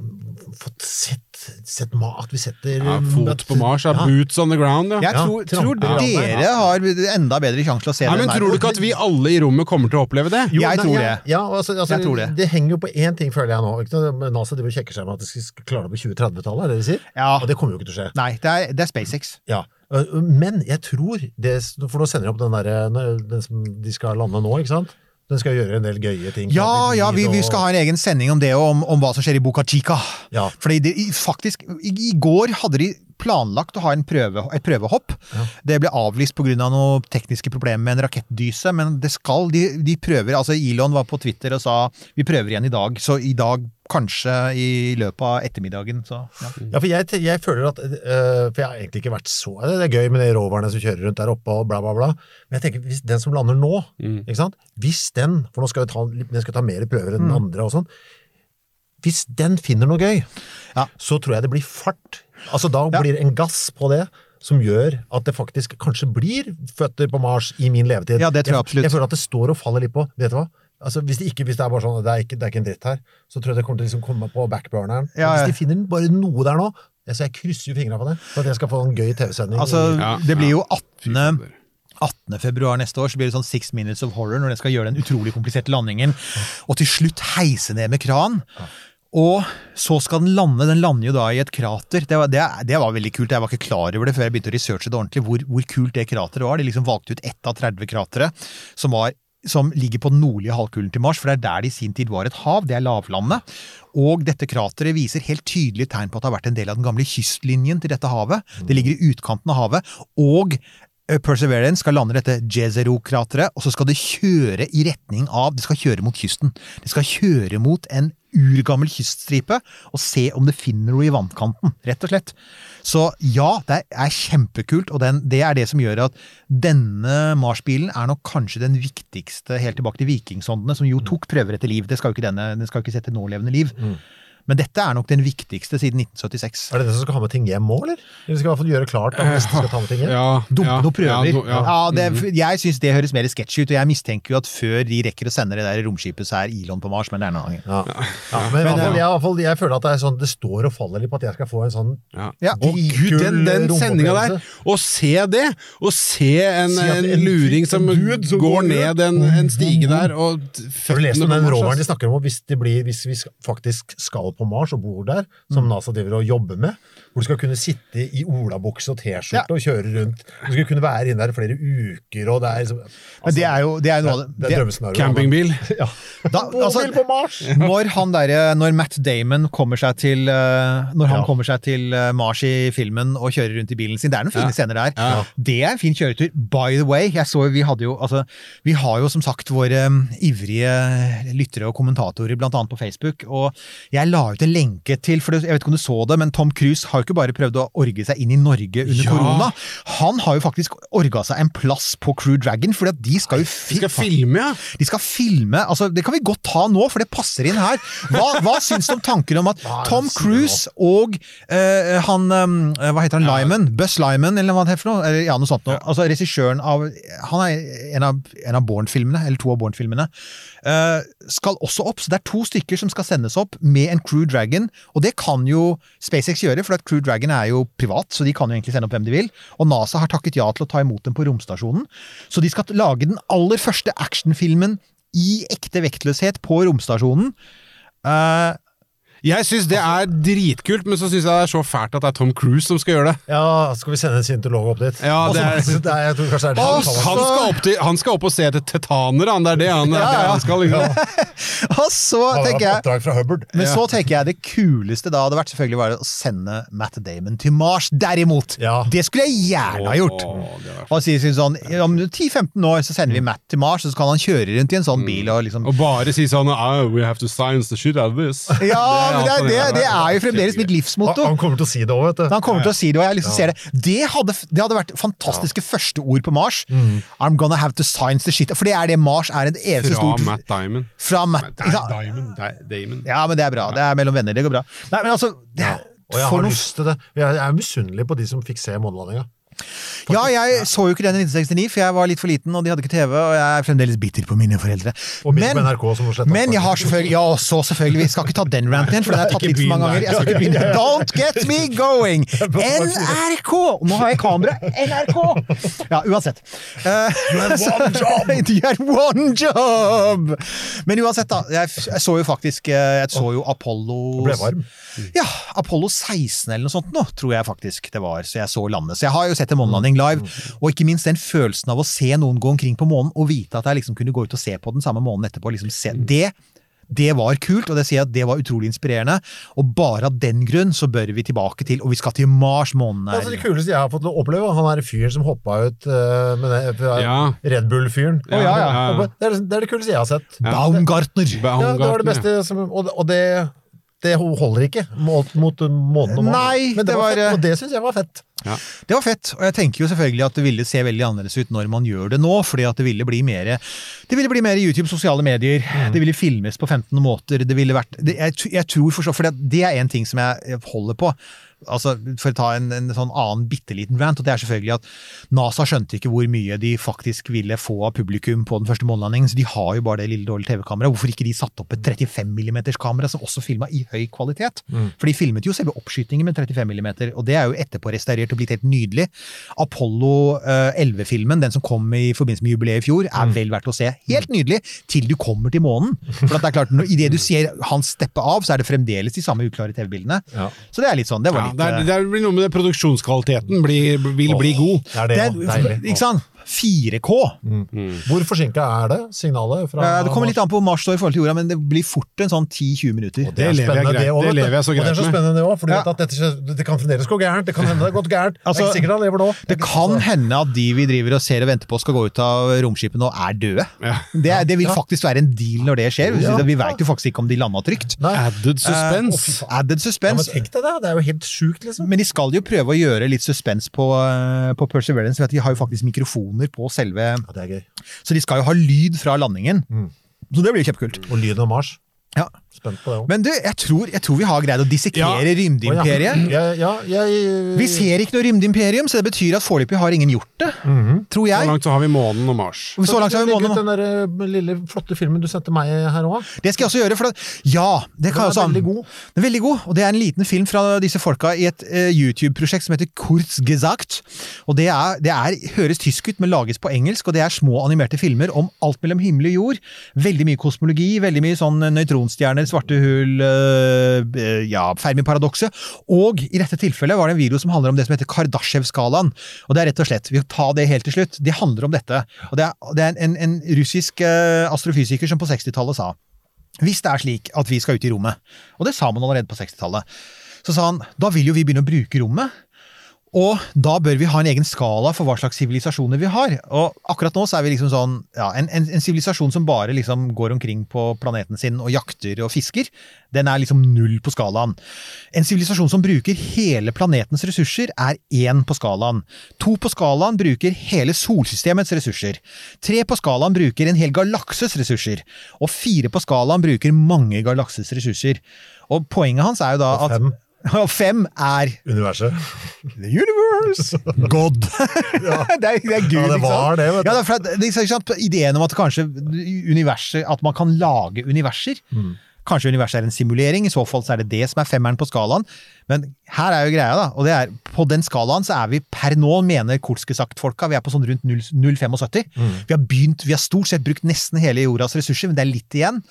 få sett, sett at vi setter Ja, fot på Mars, ja. Ja. boots on the ground, ja. Jeg Ja, tror, tror tramper dere har enda bedre sjanse til å se Nei, det. men meg. tror du ikke at vi alle i rommet kommer til å oppleve det? Jo, Jeg nei, tror ja, det. Ja, altså, altså, Jeg tror det. det henger jo på én ting, føler jeg nå. Ikke? NASA driver og sjekker seg med at de skal klare det på 2030-tallet, er det de sier? Ja. Og det kommer jo ikke til å skje. Nei, det er, det er SpaceX. Ja. Øh, Men jeg tror det, For nå sender de opp den der den som de skal lande nå, ikke sant? Den skal gjøre en del gøye ting. Ja, ja, vi, vi skal ha en egen sending om det, og om, om hva som skjer i Boca Chica. Ja. Fordi det, faktisk, i, i går hadde de planlagt å ha en prøve, et prøvehopp. Ja. Det ble avlyst pga. Av noen tekniske problemer med en rakettdyse, men det skal, de, de prøver, altså Elon var på Twitter og sa vi prøver igjen i dag, så i dag kanskje i løpet av ettermiddagen. Så, ja. Ja, for jeg, jeg føler at øh, For jeg har egentlig ikke vært så Det er gøy med de roverne som kjører rundt der oppe og bla, bla, bla. Men jeg tenker, hvis den som lander nå, Mm. ikke sant? Hvis den For nå skal vi ta, den skal ta mer prøver enn den andre og sånn. Hvis den finner noe gøy, Ja. så tror jeg det blir fart. Altså Da Ja. blir det en gass på det. Som gjør at det faktisk kanskje blir føtter på Mars i min levetid. Ja, det tror jeg absolutt. Jeg føler at det står og faller litt på. Vet du hva? Altså, hvis, det ikke, hvis det er bare sånn det er, ikke, det er ikke en dritt her, så tror jeg det kommer til å liksom komme på backburneren. Ja, ja. Hvis de finner bare noe der nå, så jeg krysser jo fingra på det, for at jeg skal få en gøy TV-sending. Altså, Ja, det blir jo 18. fader. 18. februar neste år så blir det sånn Six Minutes of Horror når den skal gjøre den utrolig kompliserte landingen, og til slutt heise ned med kran. Og så skal den lande. Den lander jo da i et krater. Det var, det, det var veldig kult. Jeg var ikke klar over det før jeg begynte å researche det ordentlig, hvor, hvor kult det krateret var. De liksom valgte ut ett av 30 kratre som, som ligger på den nordlige halvkulen til Mars, for det er der det i sin tid var et hav. Det er lavlandet. Og dette krateret viser helt tydelige tegn på at det har vært en del av den gamle kystlinjen til dette havet. Det ligger i utkanten av havet. Og Perseverance skal lande dette Jezero-krateret, og så skal det kjøre i retning av Det skal kjøre mot kysten. Det skal kjøre mot en urgammel kyststripe og se om det finner noe i vannkanten, rett og slett. Så ja, det er kjempekult, og den, det er det som gjør at denne Mars-bilen er nok kanskje den viktigste helt tilbake til vikingsondene, som jo tok prøver etter liv. Det skal jo ikke denne, den skal jo ikke sette nålevende liv. Men dette er nok den viktigste siden 1976. Er det den som skal ha med ting hjem òg, eller? Eller skal i hvert fall gjøre klart at neste skal ta med ting hjem? Ja, Dumpe ja, noen prøver. Ja, Ja, do- ja. det, jeg syns det høres mer sketsjy ut, og jeg mistenker jo at før de rekker å sende det der romskipet, så er Elon på Mars, men det er en annen gang. Ja. Ja, men i hvert fall, jeg, i hvert fall, jeg føler at det er sånn, det står og faller litt på at jeg skal få en sånn Ja. Ja. Å gud, den, den sendinga der! Å se det! Å se en, Se en en- luring som en dude som går går ned en, en stige der, og Har du lest om den roveren de snakker om, hvis, det blir, hvis vi faktisk skal på Mars og bor der, som NASA driver og jobber med, hvor du skal kunne sitte i olabukse og T-skjorte Ja. og kjøre rundt, du skal kunne være inne der i flere uker, og det er liksom Men det er jo det er noe av det, det, det. Campingbil. Ja. Da- altså- Bobil på Mars! når, han der, når Matt Damon kommer seg til eh, Når han Ja. kommer seg til eh, Mars i filmen og kjører rundt i bilen sin, det er noen fine Ja. scener der. Ja. Det er en fin kjøretur. By the way, jeg så vi hadde jo altså, Vi har jo som sagt våre um, ivrige lyttere og kommentatorer, blant annet på Facebook, og jeg la la ut en lenke til for Jeg vet ikke om du så det, men Tom Cruise har jo ikke bare prøvd å orge seg inn i Norge under Ja. korona. Han har jo faktisk orga seg en plass på Crew Dragon, for de skal jo fi de skal filme, ja. de skal filme altså Det kan vi godt ta nå, for det passer inn her. Hva, hva syns du om tanken om at Tom Cruise og uh, han eh, Hva heter han? Lyman? Buss Lyman, eller hva det heter for noe? Eller, ja, noe sånt noe. Altså regissøren av Han er en av, en av Born-filmene, eller to av Bourne-filmene. Eh, skal også opp, så det er to stykker som skal sendes opp med en Crew Dragon. Og det kan jo SpaceX gjøre, for at Crew Dragon er jo privat, så de kan jo egentlig sende opp hvem de vil. Og NASA har takket ja til å ta imot dem på romstasjonen. Så de skal lage den aller første actionfilmen i ekte vektløshet på romstasjonen. Eh, Jeg syns det er dritkult, men så syns jeg det er så fælt at det er Tom Cruise som skal gjøre det. Ja, skal vi sende en scientolog opp dit? Ja, det er- Altså, det er jeg tror kanskje det er det han skal opp, til, han skal opp og se etter tetanere, han. Det er det han, ja, ja. det han skal. Liksom. og så tenker jeg. Men så tenker jeg det kuleste da hadde vært selvfølgelig var å sende Matt Damon til Mars. Derimot! Ja. Det skulle jeg gjerne ha gjort! Åh, det var- Og si sånn, Om 10-15 år så sender vi Matt til Mars, og så kan han kjøre rundt i en sånn bil og liksom Og bare si sånn oh, We have to science the shit out of this. Ja, men det, er- det, det er jo fremdeles mitt livsmotto. han kommer til å si det òg, vet du. Han kommer til å si det, og jeg har lyst til å se det. Det hadde, det hadde vært fantastiske første ord på Mars. Mm. I'm gonna have to science the shit. For det er det Mars er en eneste Fra stort Matt Diamond. Fra Matt, ikke? Diamond. Ja, men det er bra. Det er mellom venner. Det går bra. Nei, men altså det, Ja. Og jeg har lyst til det. Jeg er misunnelig på de som fikk se månelandinga. Ja, jeg så jo ikke den i 1969, for jeg var litt for liten, og de hadde ikke TV, og jeg er fremdeles bitter på mine foreldre. Og Men, på NRK som men jeg har selvfølgelig Ja, så selvfølgelig. Vi skal ikke ta den ranten igjen, for den har jeg tatt litt for mange ganger. Jeg skal ikke begynne. Don't get me going! NRK! Nå har jeg kamera. NRK! Ja, uansett. Uh, you have one job! you had one job! Men uansett, da. Jeg, jeg så jo faktisk eh, Jeg så jo Apollo Ble varm. ja, Apollo 16 eller noe sånt nå, tror jeg faktisk det var. Så jeg så landet. Så jeg har jo sett en månelanding live. Og ikke minst den følelsen av å se noen gå omkring på månen, og vite at jeg liksom kunne gå ut og se på den samme månen etterpå. Liksom se. Det, det var kult, og det sier jeg at det var utrolig inspirerende. Og bare av den grunn så bør vi tilbake til, og vi skal til Mars. måned. Altså, det kuleste jeg har fått oppleve, han er fyren som hoppa ut uh, med det, Ja. Red Bull-fyren. Ja, ja, ja. Det, er, det er det kuleste jeg har sett. Baumgartner. Ja, det var det beste som, Og, og det, det holder ikke mot, mot månen og månen. Nei, Men det, det var, var, fett, eh, og det syns jeg var fett. Det var fett, og jeg tenker jo selvfølgelig at det ville se veldig annerledes ut når man gjør det nå, fordi at det ville bli mer Det ville bli mer YouTube, sosiale medier, det ville filmes på 15 måter, det ville vært det, jeg, jeg tror for så, for det, det er en ting som jeg holder på. Altså, For å ta en, en sånn annen bitte liten rant, og det er selvfølgelig at NASA skjønte ikke hvor mye de faktisk ville få av publikum på den første månelandingen, så de har jo bare det lille dårlige TV-kameraet. Hvorfor ikke de satte opp et 35 mm kamera som også filma i høy kvalitet? For de filmet jo selve oppskytingen med 35 mm, og det er jo etterpå restaurert og blitt helt nydelig. Apollo eh, 11-filmen, den som kom i forbindelse med jubileet i fjor, er vel verdt å se. Helt nydelig, til du kommer til månen. For at det er klart, når- Idet du ser han steppe av, så er det fremdeles de samme uklare TV-bildene. Ja. Så det er litt sånn. Det var Ja, litt det, er, eh, det blir noe med det produksjonskvaliteten blir, vil bli god. Det er det, det er, Ikke sant? 4K. Hvor forsinka er det, signalet? Fra Eh, Det kommer litt an på hvor Mars står i forhold til jorda, men det blir fort en sånn 10-20 minutter. Og det, Det lever jeg greit- det, også, det lever jeg så Og det er greit så med. spennende det òg, for du Ja. vet at dette, det kan fremdeles gå gærent. Det kan hende det har gått gærent. Det Altså, er ikke sikkert han lever nå. Det kan hende at de vi driver og ser og venter på skal gå ut av romskipet nå, er døde. Ja. Det, det vil Ja. faktisk være en deal når det skjer. Ja. Vi vet jo faktisk ikke om de landa trygt. Nei. Added suspense. Uh, added suspense. Ja, men tenk deg det, det er jo helt sjukt, liksom. Men de skal jo prøve å gjøre litt suspens på, eh, på Perseverance. For de har jo faktisk mikrofoner på selve Ja, det er gøy. Så de skal jo ha lyd fra landingen. Mm. Så det blir kjempekult. Og lyden av Mars. Ja. Spent på det. Men du, jeg tror, jeg tror vi har greid å dissekere rymdeimperiet. Ja, ja, jeg, Vi ser ikke noe rymdeimperium, så det betyr at foreløpig har ingen gjort det. Tror jeg. Så langt så har vi månen og Mars. Så langt så har vi månen og... den der eh, lille, flotte filmen du sendte meg her òg. Det skal jeg også gjøre, for det, ja, det kan Den jeg er også veldig god. Den er veldig god, og det er en liten film fra disse folka i et uh, YouTube-prosjekt som heter Kurzgesagt. Og det, er, det er, høres tysk ut, men lages på engelsk, og det er små animerte filmer om alt mellom himmel og jord. Veldig mye kosmologi, veldig mye sånn nøytronstjerner, svarte hull, eh, ja, Fermi-paradokset. Og i dette tilfellet var det en video som handler om det som heter Kardashev-skalaen. Og det er rett og slett, vi tar det helt til slutt, det handler om dette. Og det er, det er en, en russisk eh, astrofysiker som på 60-tallet sa hvis det er slik at vi skal ut i rommet, og det sa man allerede på 60-tallet, så sa han da vil jo vi begynne å bruke rommet. Og da bør vi ha en egen skala for hva slags sivilisasjoner vi har. Og akkurat nå så er vi liksom sånn ja, En sivilisasjon som bare liksom går omkring på planeten sin og jakter og fisker, den er liksom null på skalaen. En sivilisasjon som bruker hele planetens ressurser, er én på skalaen. To på skalaen bruker hele solsystemets ressurser. Tre på skalaen bruker en hel galakses ressurser. Og fire på skalaen bruker mange galakses ressurser. Og poenget hans er jo da at. og fem er Universet. The universe! God! det, er, det er Gud, Ja, det var det, vet du. Ja, det er det er sant, ideen om at kanskje universet At man kan lage universer. Mm. Kanskje universet er en simulering, i så fall så er det det som er femmeren på skalaen. Men her er jo greia, da. Og det er, på den skalaen så er vi per nå, mener kortske sagt-folka, vi er på sånn rundt 0,75. Mm. Vi har begynt, vi har stort sett brukt nesten hele jordas ressurser, men det er litt igjen.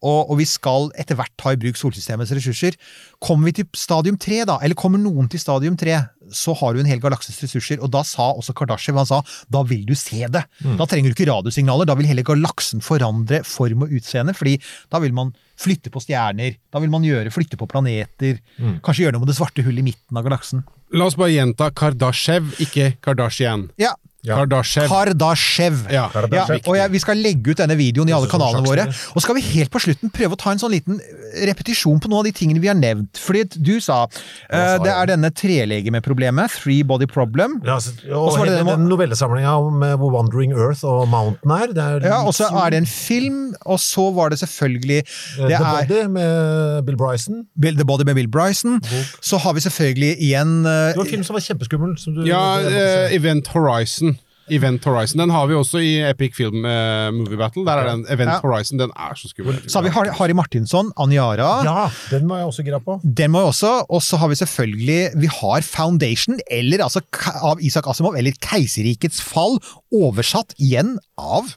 Og, og vi skal etter hvert ta i bruk solsystemets ressurser. Kommer vi til stadium tre, da, eller kommer noen til stadium tre, så har du en hel galakses ressurser. Og da sa også Kardashev han sa, da vil du se det. Da trenger du ikke radiosignaler, da vil hele galaksen forandre form og utseende. fordi da vil man flytte på stjerner, da vil man gjøre, flytte på planeter. Kanskje gjøre noe med det svarte hullet i midten av galaksen. La oss bare gjenta Kardashev, ikke Kardashian. Ja, Ja. Kardashev. Kardashev. Ja. Ja, og jeg, Vi skal legge ut denne videoen i alle kanalene våre. Og skal vi helt på slutten prøve å ta en sånn liten repetisjon på noen av de tingene vi har nevnt. Fordi du sa eh, sa det er denne trelegemeproblemet, three body problem. Ja, så, Og og så var det denne, den novellesamlinga med hvor Wandering Earth og Mountain er. Det er Ja, Og så er det en film, og så var det selvfølgelig eh, det The er Body med Bill Bryson. Bill, The Body med Bill Bryson. Så har vi selvfølgelig igjen uh, Det var en film som var kjempeskummel. Som du, Ja, eh, Event Horizon. Event Horizon, Den har vi også i Epic Film uh, Movie Battle. Der er den Event Ja. Horizon. Den er så skummel. Så har vi Har- Harry Martinsson, Aniara. ja, den må jeg også gira på. Den må jeg også, og så har vi selvfølgelig Vi har Foundation, eller altså av Isak Asimov, eller Keiserrikets fall, oversatt igjen av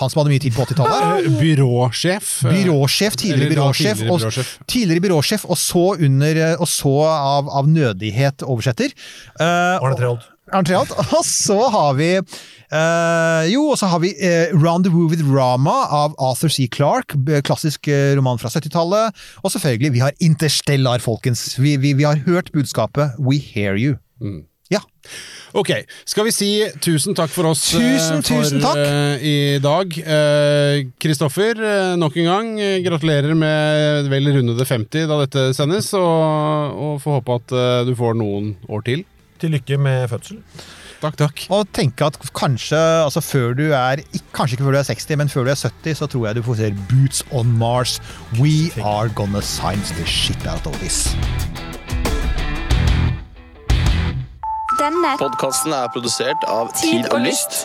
han som hadde mye tid på 80-tallet. Eh, Byråsjef. eh, Byråsjef, tidligere byråsjef, tidligere og, byråsjef. tidligere byråsjef, og så under Og så av, av nødighet oversetter. Uh, Arne Treholt. Arne Og så har vi eh, Jo, og så har vi eh, Rendezvous with Rama av Arthur C. Clarke. Klassisk eh, roman fra 70-tallet. Og selvfølgelig, vi har Interstellar, folkens. Vi, vi, vi har hørt budskapet We hear you. Mm. Ja. Ok, skal vi si tusen takk for oss eh, Tusen, for tusen takk. i dag. Kristoffer, nok en gang, gratulerer med vel rundede 50 da dette sendes, og, og får håpe at du får noen år til. Til lykke med fødsel. Takk, takk. Og tenke at kanskje altså før du er Kanskje ikke før du er 60, men før du er 70, så tror jeg du får se Boots on Mars. We are gonna science the shit out of this. Denne Podkasten er produsert av Tid og Lyst.